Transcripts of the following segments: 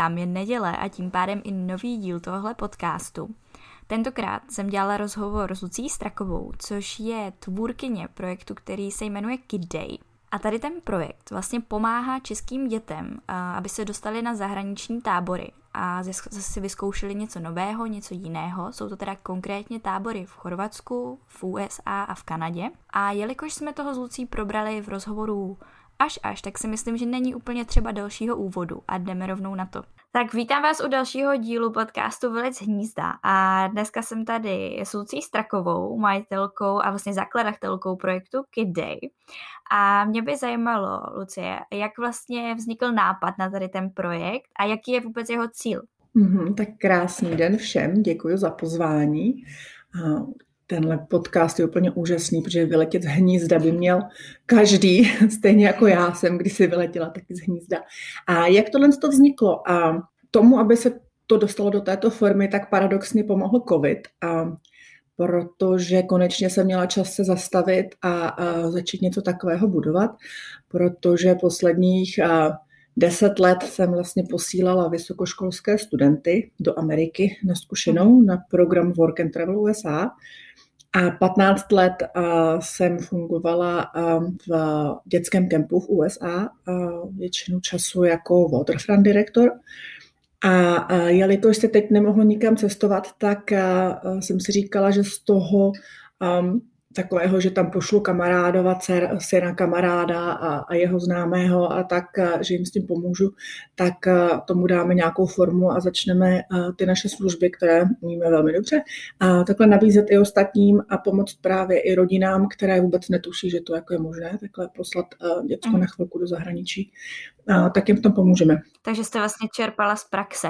vítám, je neděle a tím pádem i nový díl tohohle podcastu. Tentokrát jsem dělala rozhovor s Lucí Strakovou, což je tvůrkyně projektu, který se jmenuje Kid Day. A tady ten projekt vlastně pomáhá českým dětem, aby se dostali na zahraniční tábory a si vyzkoušeli něco nového, něco jiného. Jsou to teda konkrétně tábory v Chorvatsku, v USA a v Kanadě. A jelikož jsme toho s Lucí probrali v rozhovoru až až, tak si myslím, že není úplně třeba dalšího úvodu a jdeme rovnou na to. Tak vítám vás u dalšího dílu podcastu Vylec hnízda a dneska jsem tady s Lucí Strakovou, majitelkou a vlastně zakladatelkou projektu Kid Day. A mě by zajímalo, Lucie, jak vlastně vznikl nápad na tady ten projekt a jaký je vůbec jeho cíl? Mm-hmm, tak krásný den všem, děkuji za pozvání. Tenhle podcast je úplně úžasný, protože vyletět z hnízda by měl každý, stejně jako já jsem kdysi vyletěla taky z hnízda. A jak tohle to vzniklo? A tomu, aby se to dostalo do této formy, tak paradoxně pomohl covid. A protože konečně jsem měla čas se zastavit a, a začít něco takového budovat, protože posledních a, deset let jsem vlastně posílala vysokoškolské studenty do Ameriky na zkušenou na program Work and Travel USA a 15 let jsem fungovala v dětském kempu v USA, většinu času jako waterfront direktor. A jelikož se teď nemohu nikam cestovat, tak jsem si říkala, že z toho takového, že tam pošlu kamarádova, dcer, syna kamaráda a, a jeho známého a tak, že jim s tím pomůžu, tak tomu dáme nějakou formu a začneme ty naše služby, které umíme velmi dobře, a takhle nabízet i ostatním a pomoct právě i rodinám, které vůbec netuší, že to jako je možné, takhle poslat děcko mm. na chvilku do zahraničí, a tak jim v tom pomůžeme. Takže jste vlastně čerpala z praxe.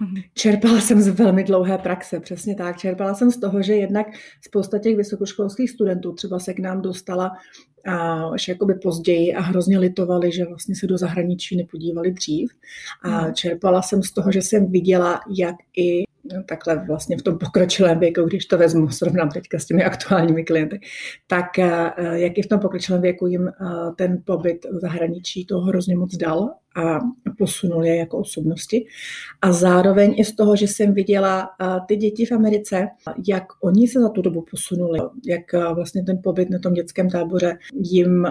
Čerpala jsem z velmi dlouhé praxe, přesně tak. Čerpala jsem z toho, že jednak spousta těch vysokoškolských studentů třeba se k nám dostala a až jakoby později a hrozně litovali, že vlastně se do zahraničí nepodívali dřív. A hmm. čerpala jsem z toho, že jsem viděla, jak i takhle vlastně v tom pokročilém věku, když to vezmu, srovnám teďka s těmi aktuálními klienty, tak eh, jak i v tom pokročilém věku jim eh, ten pobyt v zahraničí to hrozně moc dal a posunul je jako osobnosti. A zároveň i z toho, že jsem viděla ty děti v Americe, jak oni se za tu dobu posunuli, jak vlastně ten pobyt na tom dětském táboře jim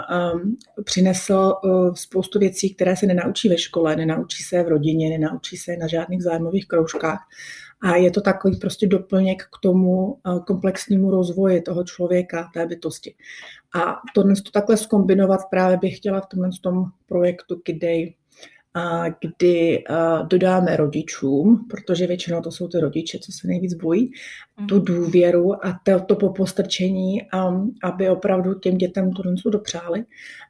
přinesl spoustu věcí, které se nenaučí ve škole, nenaučí se v rodině, nenaučí se na žádných zájmových kroužkách. A je to takový prostě doplněk k tomu komplexnímu rozvoji toho člověka, té bytosti. A to, to takhle skombinovat právě bych chtěla v tomhle tom projektu Kidej kdy dodáme rodičům, protože většinou to jsou ty rodiče, co se nejvíc bojí, tu mhm. důvěru a to, to popostrčení, aby opravdu těm dětem tu dopřáli.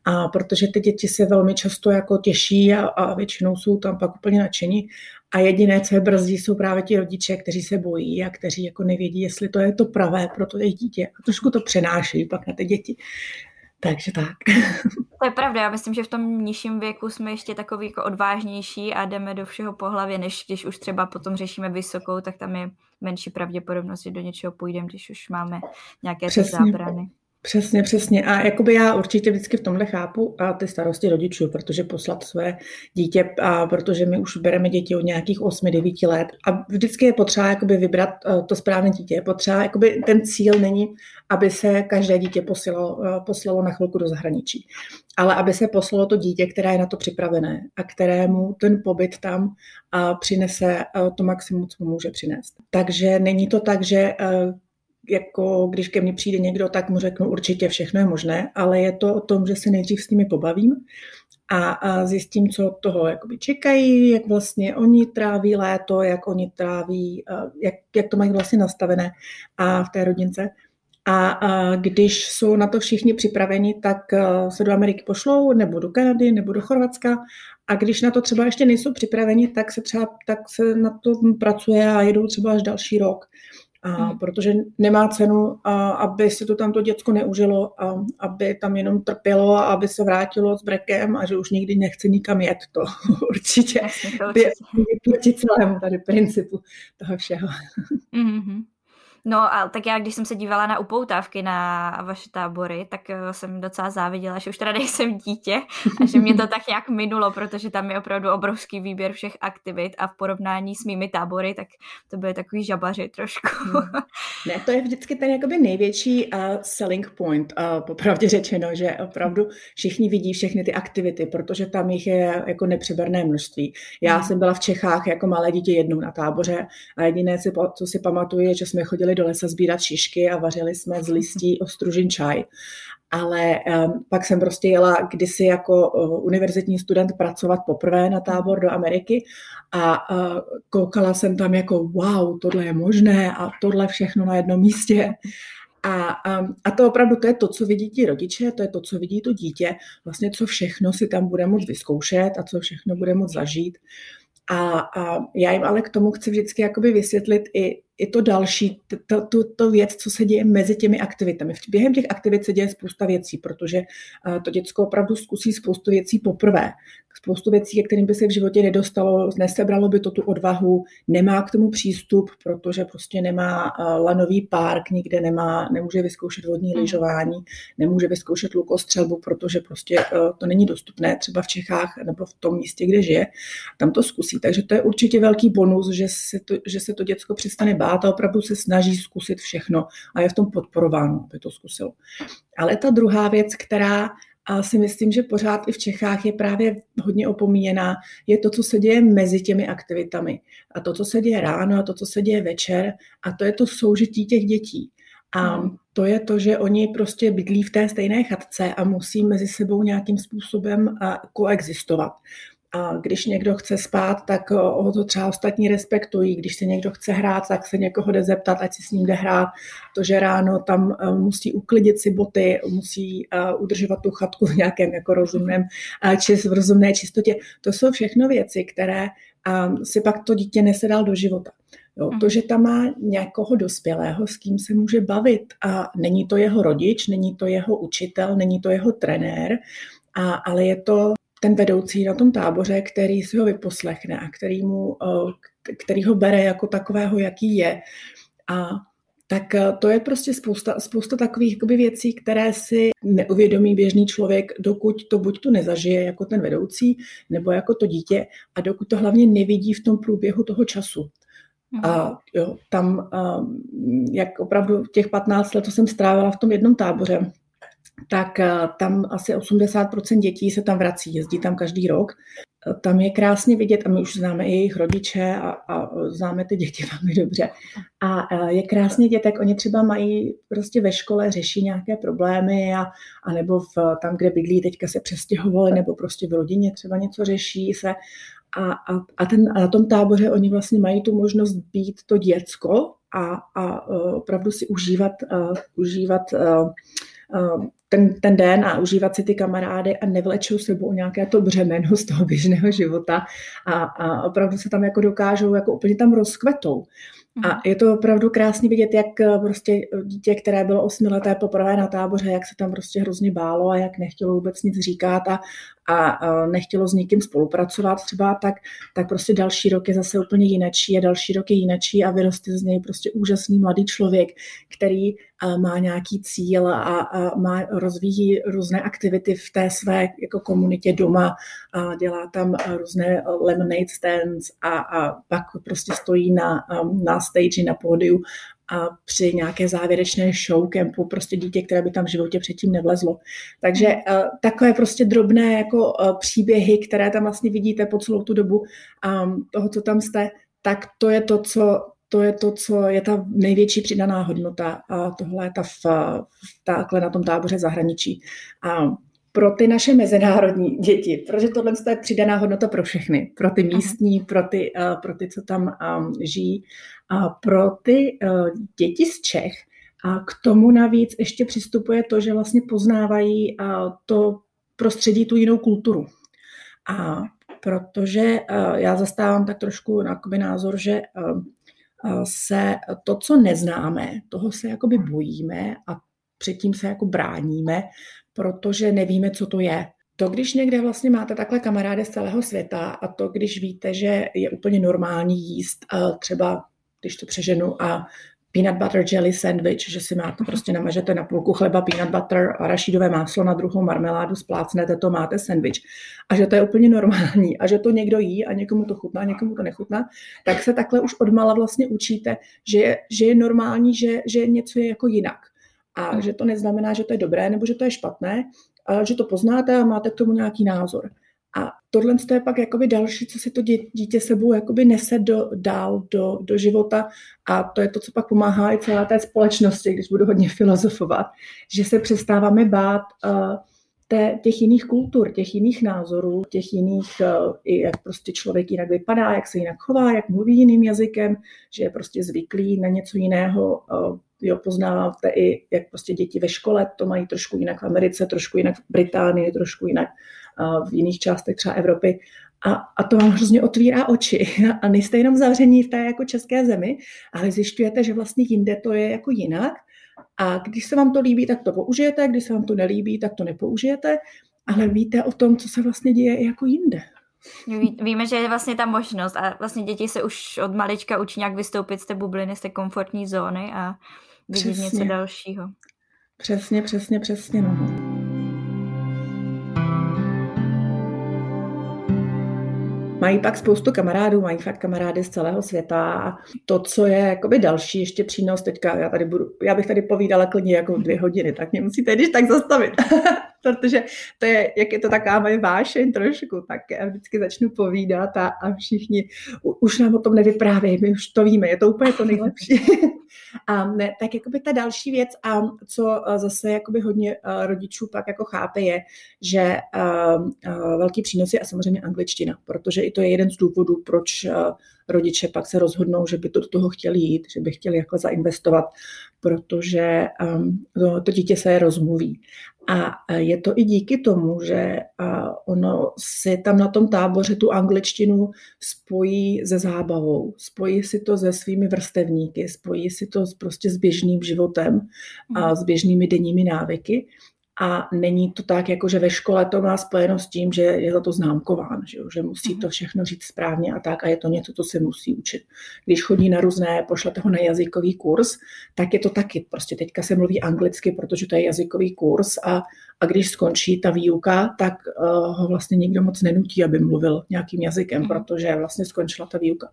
A protože ty děti se velmi často jako těší a, a většinou jsou tam pak úplně nadšení. A jediné, co je brzdí, jsou právě ti rodiče, kteří se bojí a kteří jako nevědí, jestli to je to pravé pro to jejich dítě. A trošku to přenáší pak na ty děti. Takže tak. To je pravda, já myslím, že v tom nižším věku jsme ještě takový jako odvážnější a jdeme do všeho po hlavě, než když už třeba potom řešíme vysokou, tak tam je menší pravděpodobnost, že do něčeho půjdeme, když už máme nějaké Přesně. zábrany. Přesně, přesně. A jakoby já určitě vždycky v tomhle chápu a ty starosti rodičů, protože poslat své dítě, a protože my už bereme děti od nějakých 8-9 let a vždycky je potřeba jakoby vybrat eh, to správné dítě. Je potřeba, jakoby ten cíl není, aby se každé dítě poslalo, eh, poslalo na chvilku do zahraničí, ale aby se poslalo to dítě, které je na to připravené a kterému ten pobyt tam přinese eh, to maximum, co může přinést. Takže není to tak, že jako když ke mně přijde někdo, tak mu řeknu určitě všechno je možné, ale je to o tom, že se nejdřív s nimi pobavím a, a zjistím, co od toho jakoby čekají, jak vlastně oni tráví léto, jak oni tráví, jak, jak to mají vlastně nastavené a v té rodince. A, a když jsou na to všichni připraveni, tak se do Ameriky pošlou, nebo do Kanady, nebo do Chorvatska. A když na to třeba ještě nejsou připraveni, tak se třeba tak se na to pracuje a jedou třeba až další rok. A hmm. protože nemá cenu, a, aby si to tamto děcko neužilo, a, aby tam jenom trpělo a aby se vrátilo s brekem a že už nikdy nechce nikam jet. To určitě je proti celému tady principu toho všeho. Mm-hmm. No a tak já, když jsem se dívala na upoutávky na vaše tábory, tak eh, jsem docela záviděla, že už teda nejsem dítě a že mě to tak nějak minulo, protože tam je opravdu obrovský výběr všech aktivit a v porovnání s mými tábory, tak to byly takový žabaři trošku. Hmm. Ne, to je vždycky ten jakoby největší uh, selling point, uh, popravdě řečeno, že opravdu všichni vidí všechny ty aktivity, protože tam jich je jako nepřeberné množství. Já hmm. jsem byla v Čechách jako malé dítě jednou na táboře a jediné, co si pamatuju, je, že jsme chodili do lesa sbírat šišky a vařili jsme z listí ostružin čaj. Ale um, pak jsem prostě jela kdysi jako uh, univerzitní student pracovat poprvé na tábor do Ameriky a uh, koukala jsem tam jako wow, tohle je možné a tohle všechno na jednom místě. A, um, a to opravdu to je to, co vidí ti rodiče, to je to, co vidí to dítě, vlastně co všechno si tam bude moct vyzkoušet a co všechno bude moct zažít. A, a já jim ale k tomu chci vždycky jakoby vysvětlit i, i to další, to, to, to věc, co se děje mezi těmi aktivitami. Během těch aktivit se děje spousta věcí, protože to děcko opravdu zkusí spoustu věcí poprvé spoustu věcí, ke kterým by se v životě nedostalo, nesebralo by to tu odvahu, nemá k tomu přístup, protože prostě nemá eh, lanový park, nikde nemá, nemůže vyzkoušet vodní hmm. lyžování, nemůže vyzkoušet lukostřelbu, protože prostě eh, to není dostupné třeba v Čechách nebo v tom místě, kde žije, tam to zkusí. Takže to je určitě velký bonus, že se to, že se to děcko přestane bát a opravdu se snaží zkusit všechno a je v tom podporováno, aby to zkusilo. Ale ta druhá věc, která a si myslím, že pořád i v Čechách je právě hodně opomíjená, je to, co se děje mezi těmi aktivitami. A to, co se děje ráno a to, co se děje večer. A to je to soužití těch dětí. A hmm. to je to, že oni prostě bydlí v té stejné chatce a musí mezi sebou nějakým způsobem koexistovat. A když někdo chce spát, tak ho to třeba ostatní respektují. Když se někdo chce hrát, tak se někoho jde zeptat, ať si s ním jde hrát. To, že ráno tam e, musí uklidit si boty, musí e, udržovat tu chatku v nějakém jako rozumném, čist, v rozumné čistotě. To jsou všechno věci, které si pak to dítě nese dál do života. Jo, to, mhm. že tam má nějakého dospělého, s kým se může bavit a není to jeho rodič, není to jeho učitel, není to jeho trenér, a, ale je to ten vedoucí na tom táboře, který si ho vyposlechne a který, mu, eh, který ho bere jako takového, jaký je. A tak eh, to je prostě spousta, spousta takových jakoby, věcí, které si neuvědomí běžný člověk, dokud to buď to nezažije jako ten vedoucí, nebo jako to dítě, a dokud to hlavně nevidí v tom průběhu toho času. A mhm. jo, tam, um, jak opravdu těch 15 let, co jsem strávila v tom jednom táboře, tak eh, tam asi 80% dětí se tam vrací, jezdí tam každý rok. Eh, tam je krásně vidět, a my už známe i jejich rodiče a, a známe ty děti velmi dobře. A eh, je krásně vidět, jak oni třeba mají prostě ve škole, řeší nějaké problémy a, a nebo v, tam, kde bydlí, teďka se přestěhovali, nebo prostě v rodině třeba něco řeší se. A, a, a, ten, a na tom táboře oni vlastně mají tu možnost být to děcko a, a opravdu si užívat, uh, užívat uh, ten, ten den a užívat si ty kamarády a nevlečou sebou nějaké to břemeno z toho běžného života a, a opravdu se tam jako dokážou, jako úplně tam rozkvetou. A mhm. je to opravdu krásně vidět, jak eh, prostě dítě, které bylo osmileté poprvé na táboře, jak se tam prostě hrozně bálo a jak nechtělo vůbec nic říkat a, a nechtělo s nikým spolupracovat třeba, tak, tak prostě další rok je zase úplně jinačí a další rok je jinačí a vyroste z něj prostě úžasný mladý člověk, který má nějaký cíl a, a má, rozvíjí různé aktivity v té své jako komunitě doma a dělá tam různé lemonade stands a, a pak prostě stojí na, na stage, na pódiu při nějaké závěrečné show campu prostě dítě, které by tam v životě předtím nevlezlo. Takže uh, takové prostě drobné jako uh, příběhy, které tam vlastně vidíte po celou tu dobu um, toho, co tam jste, tak to je to, co to je to, co je ta největší přidaná hodnota a tohle je ta v, v takhle na tom táboře zahraničí. A pro ty naše mezinárodní děti, protože tohle je přidaná hodnota pro všechny, pro ty místní, pro ty, uh, pro ty co tam um, žijí, a pro ty uh, děti z Čech. A k tomu navíc ještě přistupuje to, že vlastně poznávají uh, to prostředí, tu jinou kulturu. A protože já zastávám tak trošku názor, že uh, se to, co neznáme, toho se jakoby bojíme a předtím se jako bráníme, protože nevíme, co to je. To, když někde vlastně máte takhle kamarády z celého světa a to, když víte, že je úplně normální jíst třeba, když to přeženu, a peanut butter jelly sandwich, že si máte prostě namažete na půlku chleba peanut butter a rašídové máslo, na druhou marmeládu splácnete, to máte sandwich. A že to je úplně normální a že to někdo jí a někomu to chutná, někomu to nechutná, tak se takhle už odmala vlastně učíte, že je, že je normální, že, že něco je jako jinak. A že to neznamená, že to je dobré nebo že to je špatné, ale že to poznáte a máte k tomu nějaký názor. A tohle je pak jakoby další, co si to dítě sebou jakoby nese do, dál do, do života a to je to, co pak pomáhá i celé té společnosti, když budu hodně filozofovat, že se přestáváme bát uh, té, těch jiných kultur, těch jiných názorů, těch jiných, uh, i jak prostě člověk jinak vypadá, jak se jinak chová, jak mluví jiným jazykem, že je prostě zvyklý na něco jiného, uh, jo, poznáváte i, jak prostě děti ve škole to mají trošku jinak v Americe, trošku jinak v Británii, trošku jinak v jiných částech třeba Evropy. A, a to vám hrozně otvírá oči. A nejste jenom zavření v té jako české zemi, ale zjišťujete, že vlastně jinde to je jako jinak. A když se vám to líbí, tak to použijete, když se vám to nelíbí, tak to nepoužijete, ale víte o tom, co se vlastně děje i jako jinde. Ví, víme, že je vlastně ta možnost a vlastně děti se už od malička učí nějak vystoupit z té bubliny, z té komfortní zóny a vidět přesně. něco dalšího. Přesně, přesně, přesně. No. Mají pak spoustu kamarádů, mají fakt kamarády z celého světa a to, co je jakoby další ještě přínos, teďka já, tady budu, já bych tady povídala klidně jako dvě hodiny, tak mě musíte když tak zastavit. protože to je, jak je to taková moje vášeň trošku, tak já vždycky začnu povídat a, a všichni už nám o tom nevyprávějí, my už to víme, je to úplně to nejlepší. a ne, tak jakoby ta další věc, a co zase jakoby hodně rodičů pak jako chápe, je, že uh, uh, velký přínos je a samozřejmě angličtina, protože i to je jeden z důvodů, proč rodiče pak se rozhodnou, že by to do toho chtěli jít, že by chtěli jako zainvestovat, protože um, to, to dítě se rozmluví. A je to i díky tomu, že ono si tam na tom táboře tu angličtinu spojí se zábavou, spojí si to se svými vrstevníky, spojí si to prostě s běžným životem a hmm. s běžnými denními návyky. A není to tak, jako že ve škole to má spojeno s tím, že je za to známkován, že, že musí to mhm. všechno říct správně a tak a je to něco, co se musí učit. Když chodí na různé, pošlete ho na jazykový kurz, tak je to taky. Prostě teďka se mluví anglicky, protože to je jazykový kurz a, a když skončí ta výuka, tak uh, ho vlastně nikdo moc nenutí, aby mluvil nějakým jazykem, mhm. protože vlastně skončila ta výuka.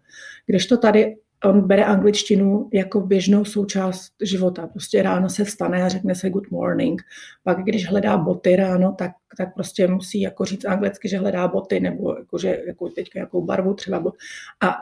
Když to tady on bere angličtinu jako běžnou součást života. Prostě ráno se vstane a řekne se good morning. Pak když hledá boty ráno, tak, tak prostě musí jako říct anglicky, že hledá boty, nebo jako, že, jako teďka jakou barvu třeba. A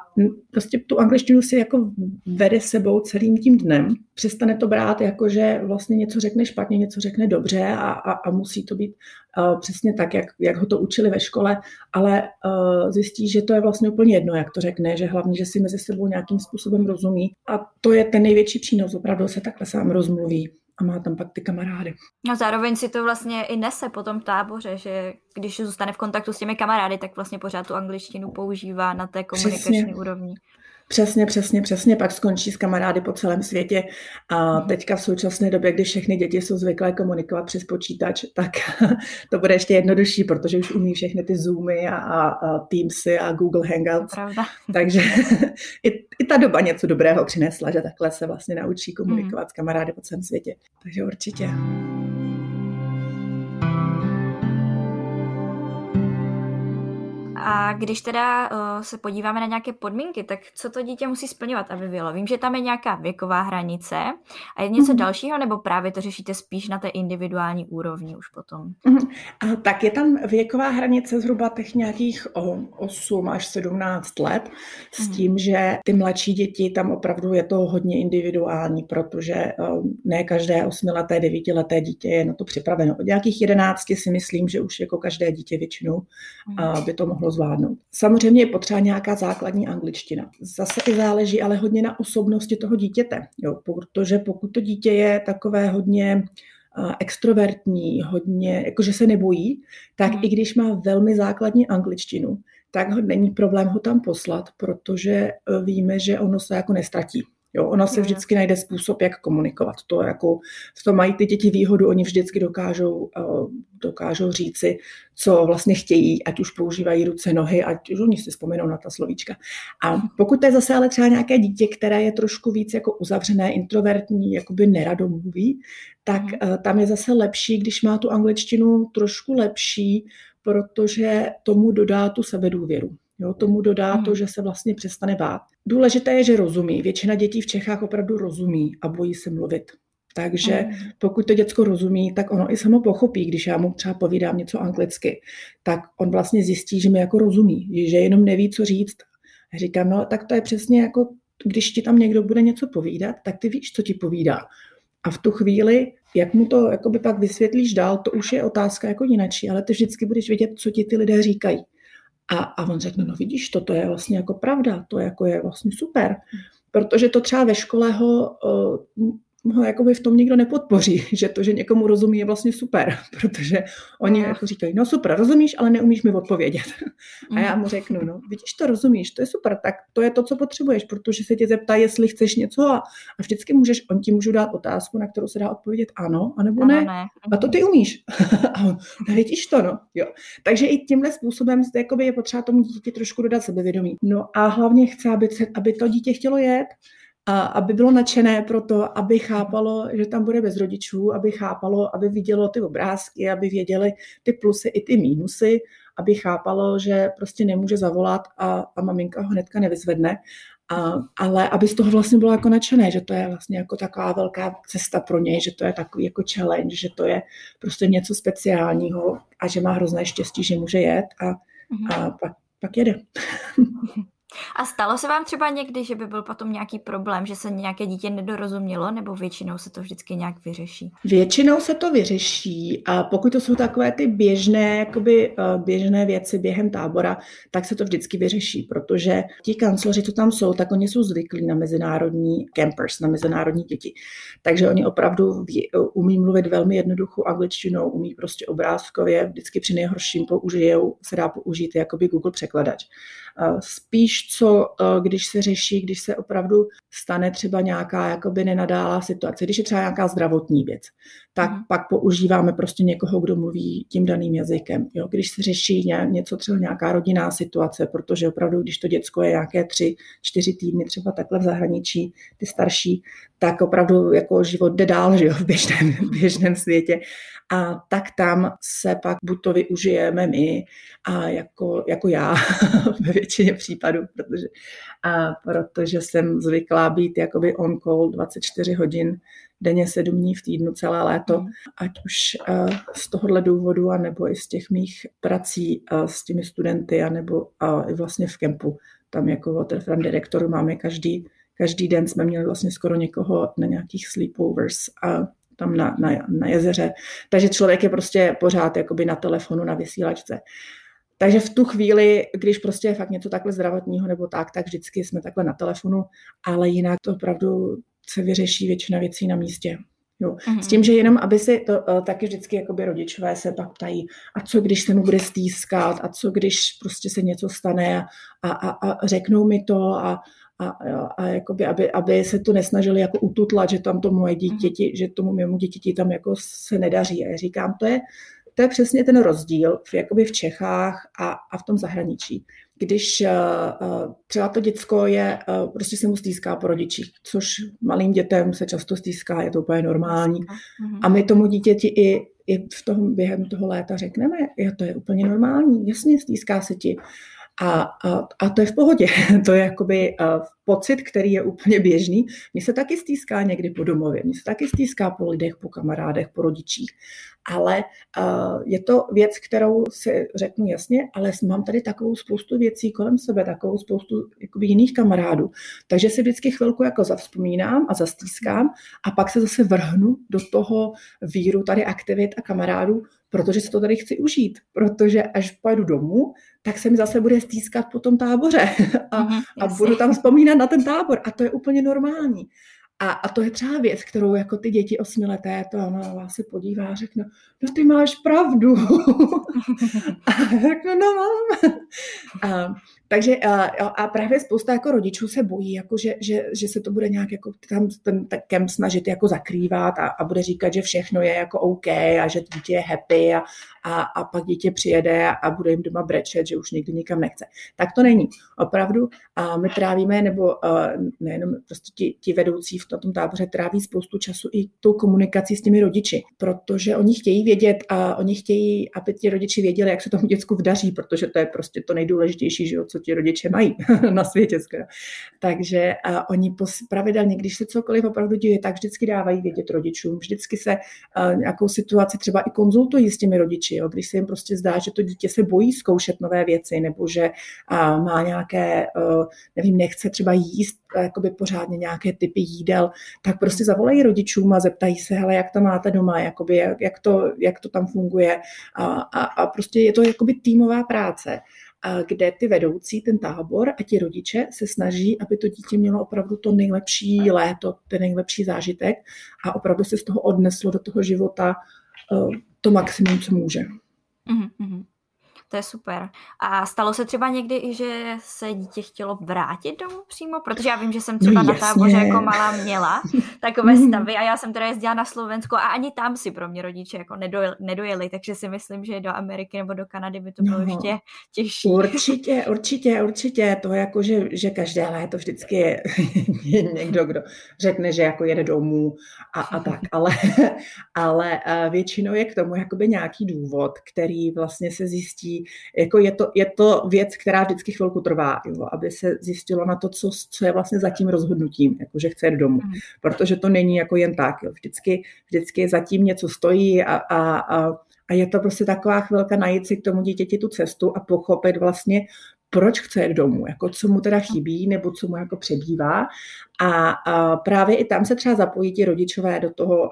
prostě tu angličtinu si jako vede sebou celým tím dnem. Přestane to brát jako, že vlastně něco řekne špatně, něco řekne dobře a, a, a musí to být uh, přesně tak, jak, jak ho to učili ve škole, ale uh, zjistí, že to je vlastně úplně jedno, jak to řekne, že hlavně, že si mezi sebou nějakým způsobem rozumí. A to je ten největší přínos, opravdu se takhle sám rozmluví a má tam pak ty kamarády. A zároveň si to vlastně i nese po tom táboře, že když zůstane v kontaktu s těmi kamarády, tak vlastně pořád tu angličtinu používá na té komunikační Přesně. úrovni. Přesně, přesně, přesně. Pak skončí s kamarády po celém světě. A mhm. teďka v současné době, kdy všechny děti jsou zvyklé komunikovat přes počítač, tak to bude ještě jednodušší, protože už umí všechny ty Zoomy a, a, a Teamsy a Google Hangouts. Pravda. Takže i, i ta doba něco dobrého přinesla, že takhle se vlastně naučí komunikovat mm. s kamarády po celém světě. Takže určitě. A když teda uh, se podíváme na nějaké podmínky, tak co to dítě musí splňovat, aby bylo? Vím, že tam je nějaká věková hranice a je něco mm-hmm. dalšího, nebo právě to řešíte spíš na té individuální úrovni už potom? Mm-hmm. A tak je tam věková hranice zhruba těch nějakých o, 8 až 17 let s mm-hmm. tím, že ty mladší děti tam opravdu je to hodně individuální, protože um, ne každé 8-leté, 9-leté dítě je na to připraveno. Od nějakých 11 si myslím, že už jako každé dítě většinou mm-hmm. by to mohlo zvládnout. Samozřejmě je potřeba nějaká základní angličtina. Zase i záleží ale hodně na osobnosti toho dítěte, jo, protože pokud to dítě je takové hodně extrovertní, hodně, jakože se nebojí, tak mm. i když má velmi základní angličtinu, tak ho, není problém ho tam poslat, protože e, víme, že ono se jako nestratí. Jo, ono se vždycky najde způsob, jak komunikovat. To jako, v tom mají ty děti výhodu, oni vždycky dokážou, uh, dokážou říci, co vlastně chtějí, ať už používají ruce, nohy, ať už oni si vzpomenou na ta slovíčka. A pokud to je zase ale třeba nějaké dítě, které je trošku víc jako uzavřené, introvertní, jakoby neradomluví, tak uh, tam je zase lepší, když má tu angličtinu trošku lepší, protože tomu dodá tu sebedůvěru. Jo, tomu dodá hmm. to, že se vlastně přestane bát. Důležité je, že rozumí. Většina dětí v Čechách opravdu rozumí a bojí se mluvit. Takže hmm. pokud to děcko rozumí, tak ono i samo pochopí, když já mu třeba povídám něco anglicky, tak on vlastně zjistí, že mi jako rozumí, že jenom neví, co říct. A říkám, no tak to je přesně jako, když ti tam někdo bude něco povídat, tak ty víš, co ti povídá. A v tu chvíli, jak mu to jakoby pak vysvětlíš dál, to už je otázka jako jinačí, ale ty vždycky budeš vědět, co ti ty lidé říkají. A, a on řekne, no vidíš, to, to je vlastně jako pravda, to jako je vlastně super. Protože to třeba ve škole ho uh, ho jakoby v tom nikdo nepodpoří, že to, že někomu rozumí, je vlastně super, protože oni no. jako říkají, no super, rozumíš, ale neumíš mi odpovědět. A já mu řeknu, no vidíš, to rozumíš, to je super, tak to je to, co potřebuješ, protože se tě zeptá, jestli chceš něco a, a vždycky můžeš, on ti můžu dát otázku, na kterou se dá odpovědět ano, anebo ano, ne. ne. A to ty umíš. a on, no, vidíš to, no. Jo. Takže i tímhle způsobem zde je potřeba tomu dítě trošku dodat sebevědomí. No a hlavně chce, aby, se, aby to dítě chtělo jet, a aby bylo nadšené pro to, aby chápalo, že tam bude bez rodičů, aby chápalo, aby vidělo ty obrázky, aby věděli ty plusy i ty mínusy, aby chápalo, že prostě nemůže zavolat a, a maminka ho hnedka nevyzvedne, a, ale aby z toho vlastně bylo jako nadšené, že to je vlastně jako taková velká cesta pro něj, že to je takový jako challenge, že to je prostě něco speciálního a že má hrozné štěstí, že může jet a, mhm. a pak, pak jede. A stalo se vám třeba někdy, že by byl potom nějaký problém, že se nějaké dítě nedorozumělo, nebo většinou se to vždycky nějak vyřeší? Většinou se to vyřeší a pokud to jsou takové ty běžné, jakoby, eh, běžné věci během tábora, tak se to vždycky vyřeší, protože ti kanceláři, co tam jsou, tak oni jsou zvyklí na mezinárodní campers, na mezinárodní děti. Takže oni opravdu umí mluvit velmi jednoduchou angličtinou, umí prostě obrázkově, vždycky při nejhorším použijou, se dá použít jakoby Google překladač. Spíš co, eh, když se řeší, když se opravdu stane třeba nějaká jakoby nenadálá situace, když je třeba nějaká zdravotní věc, tak mm. pak používáme prostě někoho, kdo mluví tím daným jazykem. Jo? Když se řeší něco, třeba nějaká rodinná situace, protože opravdu, když to děcko je nějaké tři, čtyři týdny třeba takhle v zahraničí, ty starší, tak opravdu jako život jde dál že jo, v běžném, v běžném světě. A tak tam se pak buď to využijeme my, a jako, jako já ve většině případů, protože, a protože jsem zvyklá být jakoby on call 24 hodin denně sedm dní v týdnu celé léto, mm. ať už uh, z tohohle důvodu, anebo i z těch mých prací uh, s těmi studenty, anebo uh, i vlastně v kempu. Tam jako Waterfront direktoru máme každý, každý den jsme měli vlastně skoro někoho na nějakých sleepovers a tam na, na, na jezeře. Takže člověk je prostě pořád jakoby na telefonu, na vysílačce. Takže v tu chvíli, když prostě je fakt něco takhle zdravotního nebo tak, tak vždycky jsme takhle na telefonu, ale jinak to opravdu se vyřeší většina věcí na místě. Jo. Mm-hmm. S tím, že jenom, aby si to uh, taky vždycky jakoby rodičové se pak ptají, a co když se mu bude stýskat, a co když prostě se něco stane a, a, a řeknou mi to a, a, a, jakoby, aby, aby se to nesnažili jako ututlat, že tam to moje dítěti, mm-hmm. že tomu mému dítěti tam jako se nedaří. A já říkám, to je, to je přesně ten rozdíl v, jakoby v Čechách a, a v tom zahraničí. Když uh, třeba to děcko je, uh, prostě se mu stýská po rodičích, což malým dětem se často stýská, je to úplně normální. Mm-hmm. A my tomu dítěti i, i v tom, během toho léta řekneme, jo, to je úplně normální, jasně, stýská se ti. A, a, a to je v pohodě. To je jakoby pocit, který je úplně běžný. Mně se taky stýská někdy po domově, mně se taky stýská po lidech, po kamarádech, po rodičích ale uh, je to věc, kterou si řeknu jasně, ale mám tady takovou spoustu věcí kolem sebe, takovou spoustu jakoby, jiných kamarádů. Takže si vždycky chvilku jako zavzpomínám a zastýskám a pak se zase vrhnu do toho víru tady aktivit a kamarádů, protože si to tady chci užít, protože až pojedu domů, tak se mi zase bude stýskat po tom táboře a, uh-huh, a budu tam vzpomínat na ten tábor a to je úplně normální. A, a to je třeba věc, kterou jako ty děti osmileté, to ono na vás se podívá a řekne, no ty máš pravdu. a řeknu, no mám. A, Takže a, a právě spousta jako rodičů se bojí, jako že, že, že se to bude nějak jako tam ten kemp snažit jako zakrývat a, a bude říkat, že všechno je jako OK a že dítě je happy a, a, a pak dítě přijede a, bude jim doma brečet, že už nikdy nikam nechce. Tak to není. Opravdu a my trávíme, nebo a, nejenom prostě ti, ti vedoucí v tom táboře tráví spoustu času i tou komunikací s těmi rodiči, protože oni chtějí vědět a oni chtějí, aby ti rodiči věděli, jak se tomu děcku vdaří, protože to je prostě to nejdůležitější, že jo, co ti rodiče mají na světě skoro. Takže a oni pravidelně, když se cokoliv opravdu děje, tak vždycky dávají vědět rodičům, vždycky se a, nějakou situaci třeba i konzultují s těmi rodiči, jo, když se jim prostě zdá, že to dítě se bojí zkoušet nové věci, nebo že a, má nějaké, a, nevím, nechce třeba jíst jakoby pořádně nějaké typy jídel, tak prostě zavolají rodičům a zeptají se, hele, jak to máte doma, jakoby, jak, jak, to, jak to tam funguje? A, a, a prostě je to jakoby týmová práce kde ty vedoucí, ten tábor a ti rodiče se snaží, aby to dítě mělo opravdu to nejlepší léto, ten nejlepší zážitek a opravdu se z toho odneslo do toho života eh, to maximum, co může. Mm-hmm. To je super. A stalo se třeba někdy i, že se dítě chtělo vrátit domů přímo? Protože já vím, že jsem třeba no, na táboře jako malá měla takové mhm. stavy a já jsem teda jezdila na Slovensko a ani tam si pro mě rodiče jako nedojeli, nedojeli takže si myslím, že do Ameriky nebo do Kanady by to bylo no, ještě těžší. Určitě, určitě, určitě. To je jako, že, že každé léto vždycky je, je někdo, kdo řekne, že jako jede domů a, a tak, ale, ale eh, většinou je k tomu jakoby nějaký důvod, který vlastně se zjistí jako je to, je to věc, která vždycky chvilku trvá, jo, aby se zjistilo na to, co, co je vlastně za tím rozhodnutím, jako že chce jít domů. Mm. Protože to není jako jen tak. Jo. Vždycky, vždycky zatím něco stojí a, a, a, a je to prostě taková chvilka najít si k tomu dítěti tu cestu a pochopit vlastně, proč chce jít domů, jako co mu teda chybí nebo co mu jako přebývá. A, a právě i tam se třeba zapojí ti rodičové do toho um,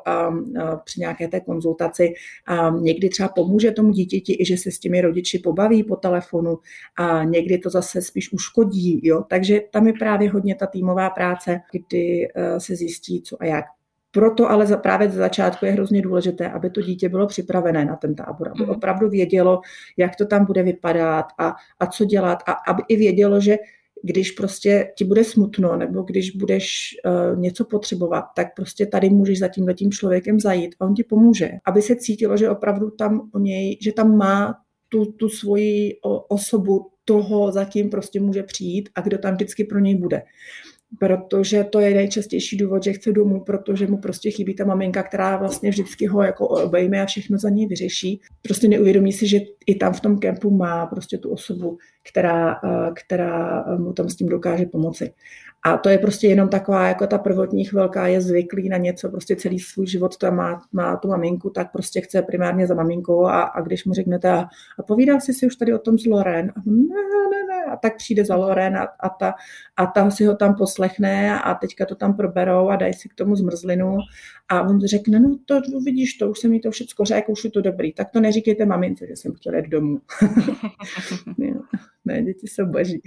a, při nějaké té konzultaci. A někdy třeba pomůže tomu dítěti i, že se s těmi rodiči pobaví po telefonu a někdy to zase spíš uškodí. Jo? Takže tam je právě hodně ta týmová práce, kdy uh, se zjistí, co a jak. Proto ale za, právě ze začátku je hrozně důležité, aby to dítě bylo připravené na ten tábor, aby mhm. opravdu vědělo, jak to tam bude vypadat a, a co dělat. A aby i vědělo, že když prostě ti bude smutno nebo když budeš uh, něco potřebovat, tak prostě tady můžeš za tímhle tím člověkem zajít a on ti pomůže, aby se cítilo, že opravdu tam o něj, že tam má tu, tu svoji osobu, toho zatím prostě může přijít a kdo tam vždycky pro něj bude protože to je nejčastější důvod, že chce domů, protože mu prostě chybí ta maminka, která vlastně vždycky ho jako obejme a všechno za něj vyřeší. Prostě neuvědomí si, že i tam v tom kempu má prostě tu osobu, která, eh, která mu tam s tím dokáže pomoci. A to je prostě jenom taková, jako ta prvotní chvilka, je zvyklý na něco, prostě celý svůj život tam má, má tu maminku, tak prostě chce primárně za maminkou a, a když mu řeknete a, a povídal jsi si už tady o tom s Loren? A ne, ne, ne. A tak přijde za Loren a, a, ta, a ta si ho tam poslechne a teďka to tam proberou a dají si k tomu zmrzlinu a on řekne, no to vidíš, to už jsem mi to všechno řekl, už je to dobrý, tak to neříkejte mamince, že jsem chtěla jít domů. ne, děti jsou boží.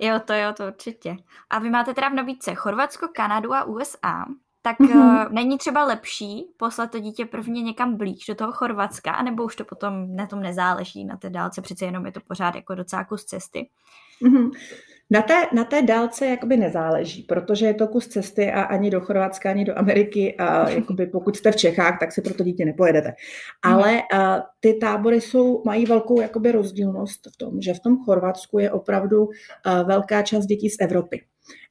Jo, to jo, to určitě. A vy máte teda v nabídce Chorvatsko, Kanadu a USA. Tak mm-hmm. uh, není třeba lepší poslat to dítě prvně někam blíž do toho Chorvatska, anebo už to potom na tom nezáleží, na té dálce, přece jenom je to pořád jako docela kus cesty. Mm-hmm. Na té, na té dálce jakoby nezáleží, protože je to kus cesty a ani do Chorvatska, ani do Ameriky, a jakoby pokud jste v Čechách, tak si pro to dítě nepojedete. Ale a, ty tábory jsou, mají velkou jakoby rozdílnost v tom, že v tom Chorvatsku je opravdu a, velká část dětí z Evropy.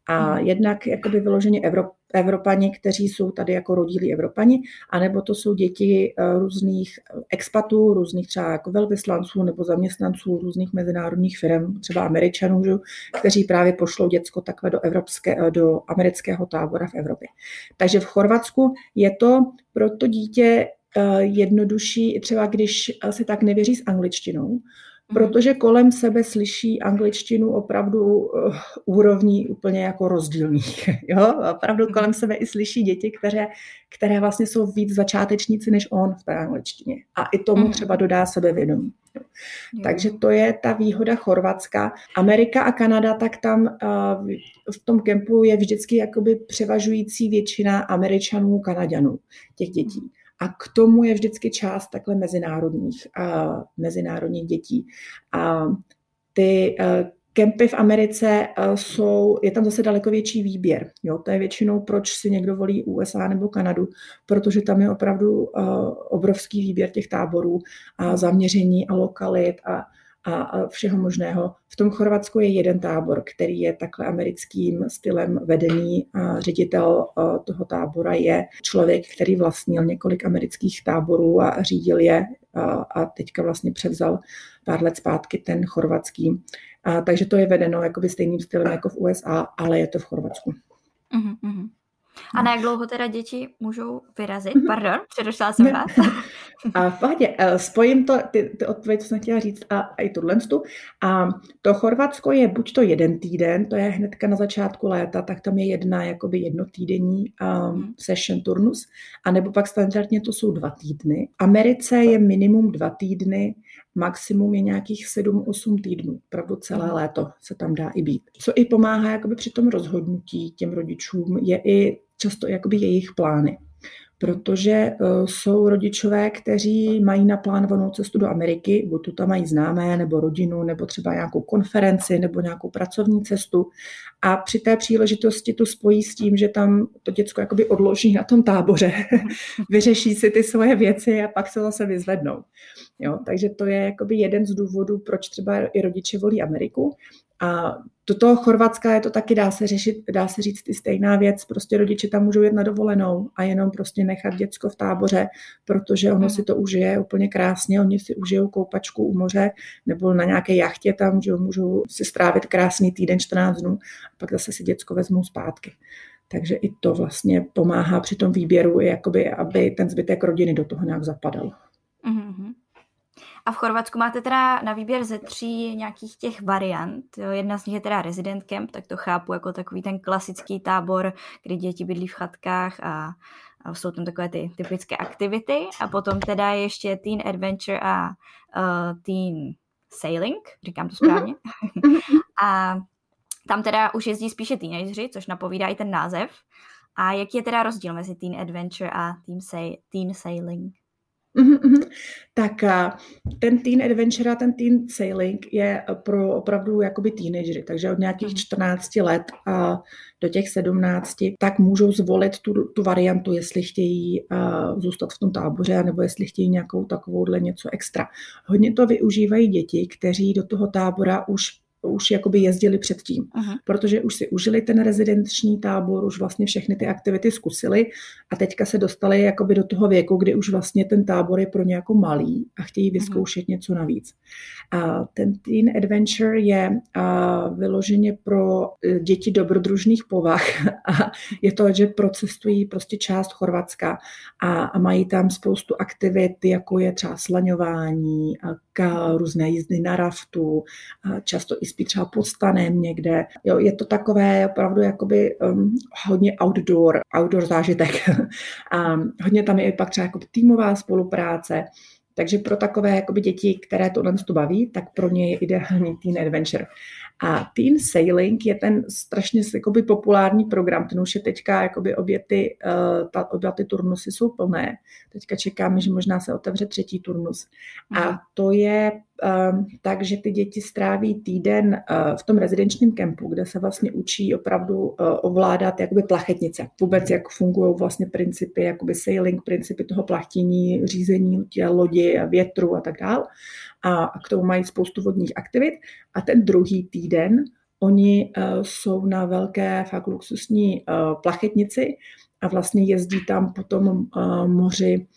A mhm. jednak jakoby vyloženě Evrop, Evropani, kteří jsou tady jako rodilí Evropani, anebo to jsou děti eh, různých expatů, různých třeba jako velvyslanců nebo zaměstnanců různých mezinárodních firm, třeba Američanů, kteří právě pošlou děcko takhle do, evropské, eh, do amerického tábora v Evropě. Takže v Chorvatsku je to pro to dítě eh, jednodušší, třeba když se tak nevěří s angličtinou. Protože kolem sebe slyší angličtinu opravdu uh, úrovní úplně jako rozdílných. Jo? Opravdu mhm. kolem sebe i slyší děti, které, které vlastně jsou víc začátečníci než on v té angličtině. A i tomu mhm. třeba dodá sebevědomí. Takže to je ta výhoda Chorvatska. Amerika a Kanada, tak tam uh, v tom kempu je vždycky jakoby převažující většina Američanů, Kanaďanů, těch dětí. A k tomu je vždycky část takhle mezinárodních, a mezinárodních dětí. A ty, Kempy v Americe uh, jsou, je tam zase daleko větší výběr. Jo? To je většinou, proč si někdo volí USA nebo Kanadu, protože tam je opravdu uh, obrovský výběr těch táborů a zaměření a lokalit a a všeho možného. V tom Chorvatsku je jeden tábor, který je takhle americkým stylem vedený a ředitel toho tábora je člověk, který vlastnil několik amerických táborů a řídil je a teďka vlastně převzal pár let zpátky ten chorvatský. A, takže to je vedeno jakoby stejným stylem jako v USA, ale je to v Chorvatsku. Uh-huh, a na jak dlouho teda děti můžou vyrazit? Mhm. Pardon, předošla jsem vás. A v pohodě, eh, spojím to, ty, ty odpověď, co jsem chtěla říct, a, a i tuhle tu. A to Chorvatsko je buď to jeden týden, to je hnedka na začátku léta, tak tam je jedna jakoby jednotýdenní um, session turnus, anebo pak standardně to jsou dva týdny. V Americe je minimum dva týdny, maximum je nějakých 7-8 týdnů. Pravdu celé mhm. léto se tam dá i být. Co i pomáhá jakoby při tom rozhodnutí těm rodičům, je i často jakoby jejich plány. Protože uh, jsou rodičové, kteří mají naplánovanou cestu do Ameriky, buď tu tam mají známé, nebo rodinu, nebo třeba nějakou konferenci, nebo nějakou pracovní cestu. A při té příležitosti to spojí s tím, že tam to děcko jakoby odloží na tom táboře, vyřeší si ty svoje věci a pak se zase vyzvednou. Jo, takže to je jakoby jeden z důvodů, proč třeba i rodiče volí Ameriku. A do toho Chorvatska je to taky, dá se řešit, dá se říct i stejná věc, prostě rodiče tam můžou jet na dovolenou a jenom prostě nechat děcko v táboře, protože ono si to užije úplně krásně, oni si užijou koupačku u moře nebo na nějaké jachtě tam, že můžou si strávit krásný týden, 14 dnů a pak zase si děcko vezmou zpátky. Takže i to vlastně pomáhá při tom výběru, jakoby, aby ten zbytek rodiny do toho nějak zapadal. Mm-hmm. A v Chorvatsku máte teda na výběr ze tří nějakých těch variant. Jo, jedna z nich je teda resident camp, tak to chápu jako takový ten klasický tábor, kdy děti bydlí v chatkách a, a jsou tam takové ty typické aktivity. A potom teda ještě teen adventure a uh, teen sailing, říkám to správně. Mhm. a tam teda už jezdí spíše teenageři, což napovídá i ten název. A jaký je teda rozdíl mezi teen adventure a teen, say, teen sailing? Mm-hmm. Tak ten teen adventure a ten teen sailing je pro opravdu jakoby teenagery, takže od nějakých 14 mhm. let a do těch 17, tak můžou zvolit tu, tu variantu, jestli chtějí zůstat v tom táboře, nebo jestli chtějí nějakou takovouhle něco extra. Hodně to využívají děti, kteří do toho tábora už už jakoby jezdili předtím, Aha. protože už si užili ten rezidenční tábor, už vlastně všechny ty aktivity zkusili a teďka se dostali jakoby do toho věku, kdy už vlastně ten tábor je pro ně jako malý a chtějí vyzkoušet Aha. něco navíc. A ten Teen Adventure je a, vyloženě pro e, děti dobrodružných povah a je to, že procestují prostě část Chorvatska a, a mají tam spoustu aktivit, jako je třeba slaňování, a k, různé jízdy na raftu, a často i spí třeba pod stanem někde. Jo, je to takové opravdu jakoby um, hodně outdoor, outdoor zážitek. a hodně tam je pak třeba jako týmová spolupráce. Takže pro takové jakoby děti, které tohle to baví, tak pro ně je ideální Teen Adventure. A Teen Sailing je ten strašně jakoby, populární program, ten už je teďka, jakoby obě ty, uh, ta, obě ty turnusy jsou plné. Teďka čekáme, že možná se otevře třetí turnus. A mhm. to je um, tak, že ty děti stráví týden uh, v tom rezidenčním kempu, kde se vlastně učí opravdu uh, ovládat jakoby plachetnice. Vůbec, jak fungují vlastně principy, jakoby sailing, principy toho plachtění, řízení lodi, větru a tak dále a k tomu mají spoustu vodních aktivit. A ten druhý týden oni uh, jsou na velké fakt luxusní uh, plachetnici a vlastně jezdí tam po tom uh, moři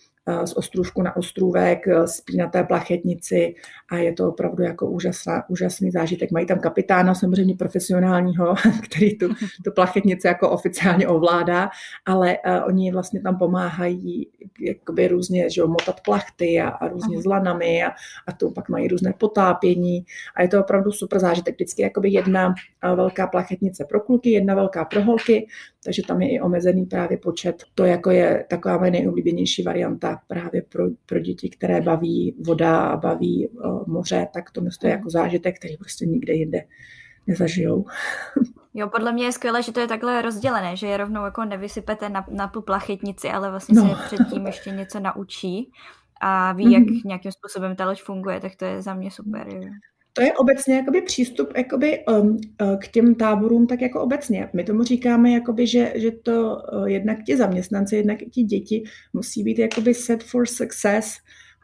z ostrůvku na ostrůvek, spí na té plachetnici a je to opravdu jako úžasná, úžasný zážitek. Mají tam kapitána samozřejmě profesionálního, který tu, tu plachetnici jako oficiálně ovládá, ale uh, oni vlastně tam pomáhají jakoby různě že jo, motat plachty a, a různě s lanami a, a to pak mají různé potápění a je to opravdu super zážitek. Vždycky jakoby jedna velká plachetnice pro kluky, jedna velká pro holky, takže tam je i omezený právě počet. To jako je taková moje nejoblíbenější varianta právě pro, pro děti, které baví voda a baví uh, moře, tak to je jako zážitek, který prostě nikde jinde nezažijou. Jo, podle mě je skvělé, že to je takhle rozdělené, že je rovnou jako nevysypete na, na tu plachetnici, ale vlastně no. se předtím ještě něco naučí a ví, mm-hmm. jak nějakým způsobem ta loď funguje, tak to je za mě super. Jo to je obecně jakoby přístup jakoby, um, uh, k těm táborům tak jako obecně. My tomu říkáme, jakoby, že, že to uh, jednak ti zaměstnanci, jednak i ti děti musí být jakoby set for success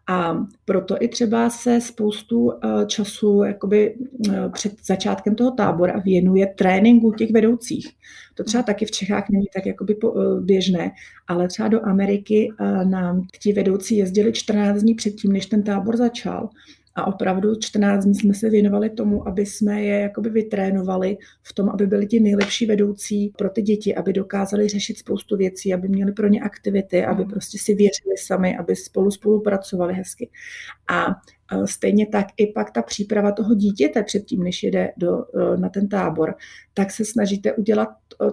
a proto i třeba se spoustu uh, času jakoby, uh, před začátkem toho tábora věnuje tréninku těch vedoucích. To třeba taky v Čechách není tak jakoby uh, běžné, ale třeba do Ameriky nám ti vedoucí jezdili 14 dní předtím, než ten tábor začal a opravdu 14 dní jsme se věnovali tomu, aby jsme je jakoby vytrénovali v tom, aby byli ti nejlepší vedoucí pro ty děti, aby dokázali řešit spoustu věcí, aby měli pro ně aktivity, aby mm. prostě si věřili sami, aby spolu spolupracovali hezky. A Stejně tak i pak ta příprava toho dítěte předtím, než jede do, e, na ten tábor, tak se snažíte udělat